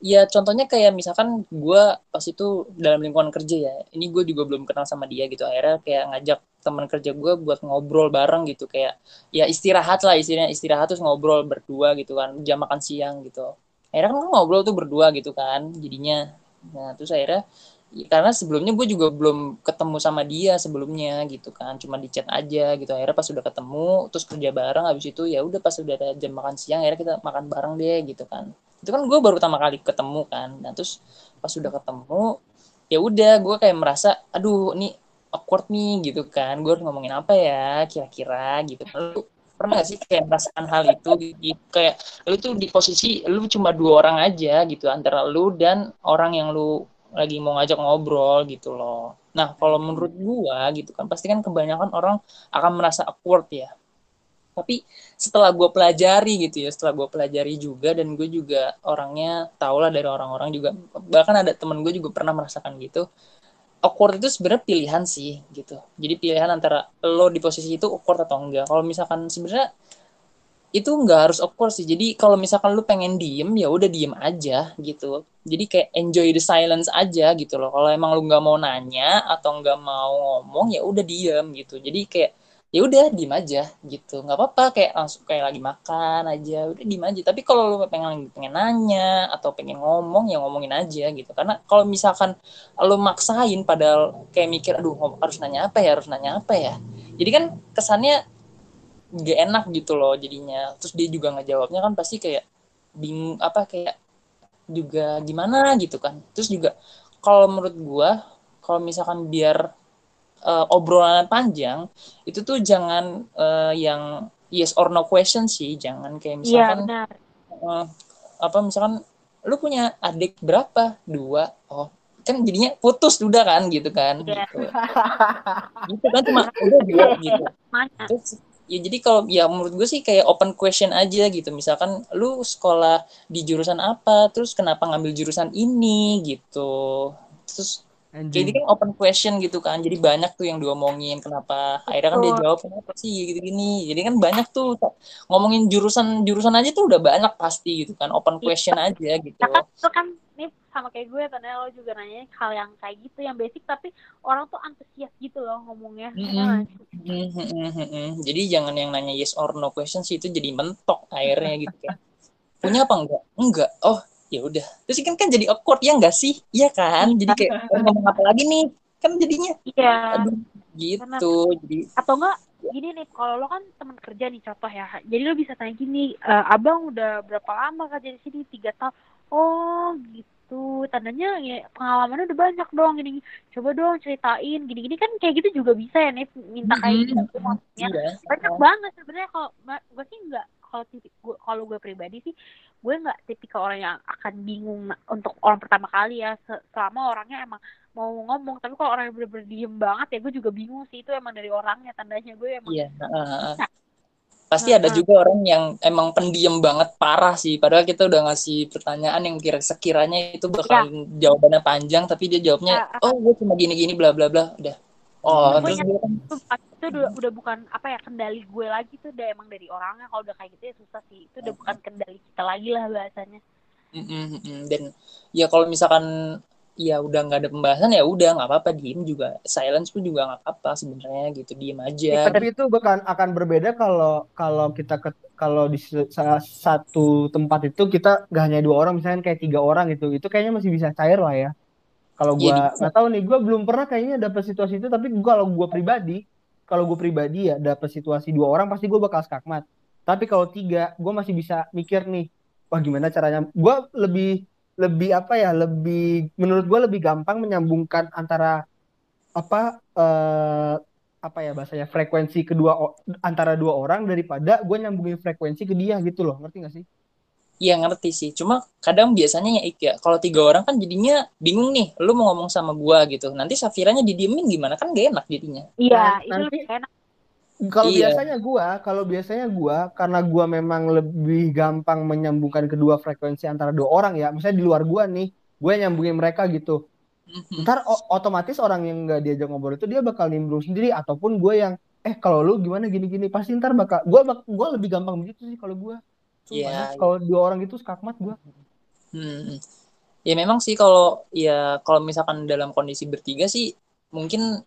ya contohnya kayak misalkan gue pas itu dalam lingkungan kerja ya ini gue juga belum kenal sama dia gitu. Akhirnya kayak ngajak teman kerja gue buat ngobrol bareng gitu. Kayak ya istirahat lah istilahnya istirahat terus ngobrol berdua gitu kan jam makan siang gitu. Akhirnya kan ngobrol tuh berdua gitu kan jadinya. Nah terus akhirnya ya karena sebelumnya gue juga belum ketemu sama dia sebelumnya gitu kan cuma di chat aja gitu. Akhirnya pas udah ketemu terus kerja bareng habis itu ya udah pas udah ada jam makan siang akhirnya kita makan bareng deh gitu kan itu kan gue baru pertama kali ketemu kan. Nah terus pas udah ketemu ya udah gue kayak merasa aduh ini awkward nih gitu kan. Gue harus ngomongin apa ya kira-kira gitu. Lu pernah gak sih kayak merasakan hal itu? Gitu kayak lu tuh di posisi lu cuma dua orang aja gitu antara lu dan orang yang lu lagi mau ngajak ngobrol gitu loh. Nah kalau menurut gua gitu kan pasti kan kebanyakan orang akan merasa awkward ya tapi setelah gue pelajari gitu ya setelah gue pelajari juga dan gue juga orangnya tau lah dari orang-orang juga. Bahkan ada temen gue juga pernah merasakan gitu. Awkward itu sebenarnya pilihan sih gitu. Jadi pilihan antara lo di posisi itu awkward atau enggak. Kalau misalkan sebenarnya itu nggak harus awkward sih. Jadi kalau misalkan lu pengen diem ya udah diem aja gitu. Jadi kayak enjoy the silence aja gitu loh. Kalau emang lu nggak mau nanya atau nggak mau ngomong ya udah diem gitu. Jadi kayak ya udah diem aja gitu. Nggak apa-apa kayak langsung kayak lagi makan aja udah diem aja. Tapi kalau lu pengen pengen nanya atau pengen ngomong ya ngomongin aja gitu. Karena kalau misalkan lu maksain padahal kayak mikir aduh harus nanya apa ya harus nanya apa ya? Jadi kan kesannya gak enak gitu loh jadinya. Terus dia juga ngejawabnya kan pasti kayak bingung apa kayak juga gimana gitu kan. Terus juga kalau menurut gua kalau misalkan biar eh, obrolan panjang itu tuh jangan eh, yang yes or no question sih. Jangan kayak
iya
misalkan
benar.
eh, apa misalkan lu punya adik berapa? Dua. Oh kan jadinya putus udah kan gitu kan.
Iya.
gitu. gitu kan cuma udah dua gitu.
Mana?
Terus, ya jadi kalau ya menurut gue sih kayak open question aja gitu. Misalkan lu sekolah di jurusan apa? Terus kenapa ngambil jurusan ini? Gitu. Terus jadi
Anjing.
kan open question gitu kan jadi banyak tuh yang diomongin kenapa akhirnya kan dia jawab kenapa sih gitu gini jadi kan banyak tuh ngomongin jurusan jurusan aja tuh udah banyak pasti gitu kan open question aja gitu
Nah kan itu kan nih sama kayak gue tadi lo juga nanya hal yang kayak gitu yang basic tapi orang tuh antusias gitu loh ngomongnya.
Mm-mm.
Ya nggak sih?
Hmm, hmm, hmm, hmm, hmm. Jadi jangan yang nanya yes or no question sih itu jadi mentok akhirnya gitu kan. Punya apa enggak? Enggak. Oh, ya udah. Terus kan kan jadi awkward ya enggak sih? Iya kan? Jadi kayak "Oh, ngomong apa lagi nih? Kan jadinya
Iya.
aduh gitu. Jadi
Atau enggak gini nih kalau lo kan teman kerja nih contoh ya jadi lo bisa tanya gini "Eh, abang udah berapa lama kerja di sini tiga tahun oh gitu tandanya ya pengalamannya udah banyak dong gini coba dong ceritain gini gini kan kayak gitu juga bisa ya nih minta kayak gitu maksudnya
iya.
banyak banget sebenarnya kalau gue sih nggak kalau kalau gue pribadi sih gue nggak tipikal orang yang akan bingung untuk orang pertama kali ya se- selama orangnya emang mau ngomong tapi kalau orang yang bener-bener diem banget ya gue juga bingung sih itu emang dari orangnya tandanya gue emang
Iya, heeh. Pasti ada
Heeh.
juga orang yang emang pendiam banget parah sih. Padahal kita udah ngasih pertanyaan yang kira sekiranya itu bakal jawabannya panjang, tapi dia jawabnya,
Ya.
oh gue cuma gini-gini bla bla bla, udah. Oh,
Gue
terus kan
itu, bukan- itu udah, udah bukan apa ya kendali gue lagi tuh udah emang dari orangnya. Kalau udah kayak gitu ya susah sih. Itu udah bukan kendali kita lagi lah bahasanya.
Mm, mm, mm. dan ya kalau misalkan ya udah nggak ada pembahasan ya udah nggak apa-apa. Diem juga. Silence pun juga nggak apa-apa sebenarnya gitu. Diem aja.
Tapi itu bahkan akan berbeda kalau kalau kita ke, kalau di salah satu tempat itu kita gak hanya dua orang misalnya kayak tiga orang gitu. Itu kayaknya masih bisa cair lah ya kalau gua
bisa.
nggak tahu nih gua belum pernah kayaknya dapet situasi itu tapi gua kalau gua pribadi kalau gua pribadi ya dapet situasi dua orang pasti gua bakal skakmat tapi kalau tiga gua masih bisa mikir nih wah gimana caranya gua lebih lebih apa ya lebih menurut gua lebih gampang menyambungkan antara apa eh, apa ya bahasanya frekuensi kedua antara dua orang daripada gue nyambungin frekuensi ke dia gitu loh ngerti gak sih?
Iya ngerti sih cuma kadang biasanya ya Ik ya kalau tiga orang kan jadinya bingung nih lu mau ngomong sama gua gitu nanti Safiranya didiemin gimana kan gak enak jadinya
iya
Nah,
itu
nanti-
lebih enak
Kalau
Iya.
biasanya gua, kalau biasanya gua karena gua memang lebih gampang menyambungkan kedua frekuensi antara dua orang ya, misalnya di luar gua nih, gue nyambungin mereka gitu.
Mhm.
Ntar otomatis orang yang nggak diajak ngobrol itu dia bakal nimbrung sendiri ataupun gue yang eh kalau lu gimana gini-gini pasti ntar bakal gua bak- gua lebih gampang begitu sih kalau gua.
Iya,
Sumpah, kalau dua orang gitu skakmat gua.
Hmm. Ya memang sih kalau ya kalau misalkan dalam kondisi bertiga sih mungkin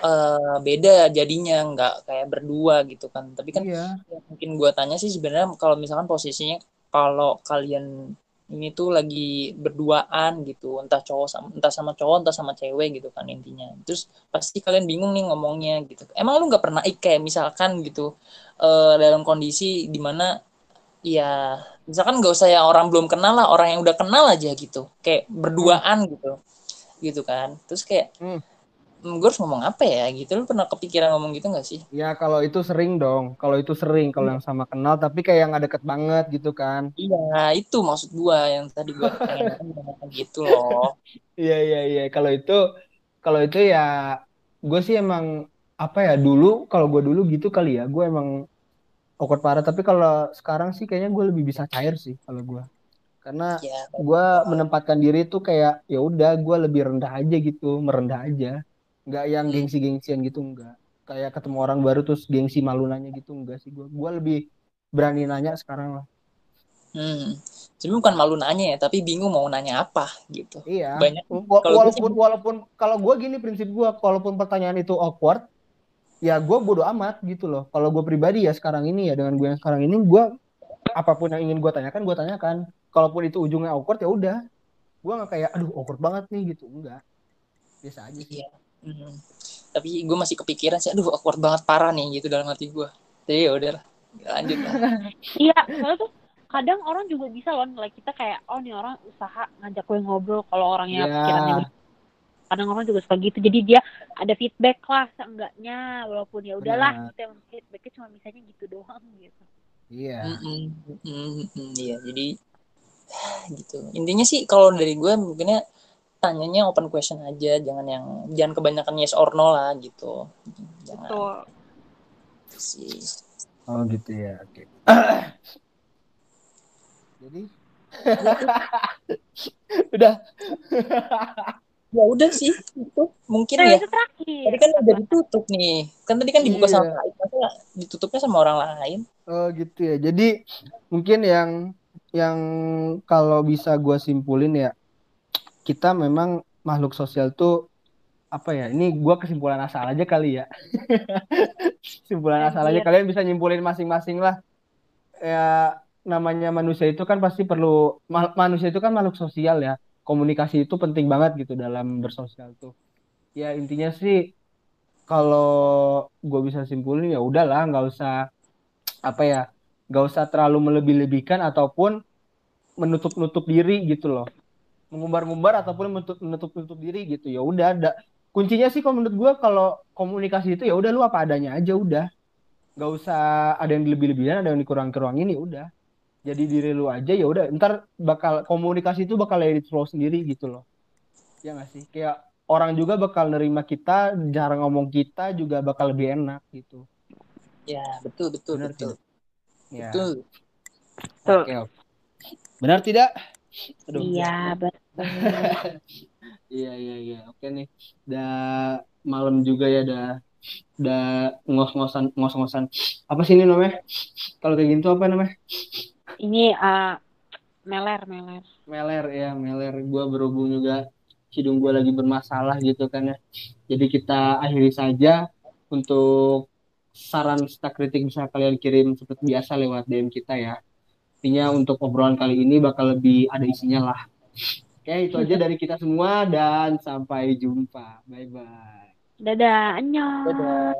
eh, beda jadinya nggak kayak berdua gitu kan. Tapi kan
Iya.
yang mungkin gua tanya sih sebenarnya kalau misalkan posisinya kalau kalian ini tuh lagi berduaan gitu, entah cowok sama entah sama cowok entah sama cewek gitu kan intinya. Terus pasti kalian bingung nih ngomongnya gitu. Emang lu nggak pernah ik kayak misalkan gitu eh, dalam kondisi di mana ya misalkan nggak usah yang orang belum kenal lah orang yang udah kenal aja gitu. Kayak berduaan gitu gitu kan. Terus kayak
Hmm.
hmm, gue harus ngomong apa ya? Gitu. Lu pernah kepikiran ngomong gitu gak sih?
Ya kalau itu sering dong, kalau itu sering kalau yang sama kenal tapi kayak yang nggak deket banget gitu kan.
iya itu maksud gue yang tadi gue pengen ngomong gitu loh.
Iya iya iya. Kalau itu kalau itu ya gue sih emang apa ya dulu kalau gue dulu gitu kali ya gue emang awkward parah tapi kalau sekarang sih kayaknya gue lebih bisa cair sih kalau gue karena
ya
gue menempatkan diri tuh kayak ya udah gue lebih rendah aja gitu merendah aja nggak yang
Hmm.
gengsi-gengsian gitu enggak kayak ketemu orang baru terus gengsi malu nanya gitu enggak sih gue gue lebih berani nanya sekarang lah
hmm. sebenarnya bukan malu nanya ya tapi bingung mau nanya apa gitu
Iya.
Banyak.
Walaupun walaupun kalau gue gini prinsip gue, walaupun pertanyaan itu awkward, ya gue bodo amat gitu loh. Kalau gue pribadi ya sekarang ini ya dengan gue yang sekarang ini, gue apa pun yang ingin gue tanyakan, gue tanyakan. Kalaupun itu ujungnya awkward ya udah. Gue nggak kayak, aduh awkward banget nih gitu, enggak. Biasa aja sih.
Iya. Hmm. tapi gue masih kepikiran sih aduh awkward banget parah nih gitu dalam hati gue jadi ya udah lah lanjut lah
iya soalnya tuh kadang orang juga bisa loh nilai kita kayak oh nih orang usaha ngajak gue ngobrol kalau orangnya
Iya.
pikirannya. Kadang orang juga suka gitu jadi dia ada feedback lah seenggaknya walaupun ya udahlah kita emang feedbacknya cuma misalnya gitu doang gitu
Iya.
Mm-mm, mm-mm, mm-mm. Iya, jadi gitu intinya sih kalau dari gue mungkinnya tanyanya open question aja jangan yang jangan kebanyakan yes or no lah gitu jangan
Betul.
sih
Oh gitu ya, oke. Jadi udah
ya udah sih itu mungkin
Nah,
ya
itu terakhir.
tadi kan udah ditutup nih kan tadi kan dibuka
Iya.
sama lain masa ditutupnya sama orang lain
oh gitu ya. Jadi mungkin yang yang kalau bisa gua simpulin ya kita memang makhluk sosial tuh apa ya? Ini gua kesimpulan asal aja kali ya. Kesimpulan asal aja
Anjir.
kalian bisa nyimpulin masing-masing lah. Ya namanya manusia itu kan pasti perlu ma- manusia itu kan makhluk sosial ya. Komunikasi itu penting banget gitu dalam bersosial tuh. Ya intinya sih kalau gue bisa simpulin ya udahlah nggak usah apa ya nggak usah terlalu melebih-lebihkan ataupun menutup-nutup diri gitu loh. Mengumbar-ngumbar ataupun menutup menutup-nutup diri gitu ya udah ada kuncinya sih kalau menurut gue kalau komunikasi itu ya udah lu apa adanya aja udah. Nggak usah ada yang lebih-lebihan ada yang dikurang-kurangin ya udah jadi diri lu aja ya udah ntar bakal komunikasi itu bakal edit flow sendiri gitu loh ya nggak sih kayak orang juga bakal nerima kita jarang ngomong kita juga bakal lebih enak gitu
ya betul betul
Benar
betul
ya
betul
Betul.
oke oke. benar tidak Aduh,
Iya, betul.
Iya iya iya oke nih. Udah malam juga ya udah udah ngos-ngosan ngos-ngosan. Apa sih ini namanya? Kalau kayak gitu apa namanya?
Ini eh, meler, meler.
Meler ya meler. Gua berhubung juga hidung gua lagi bermasalah gitu kan ya. Jadi kita akhiri saja untuk saran serta kritik bisa kalian kirim seperti biasa lewat DM kita ya. Intinya untuk obrolan kali ini bakal lebih ada isinya lah. Oke, itu aja dari kita semua dan sampai jumpa. Bye bye.
Dadah, annyeong.
dadah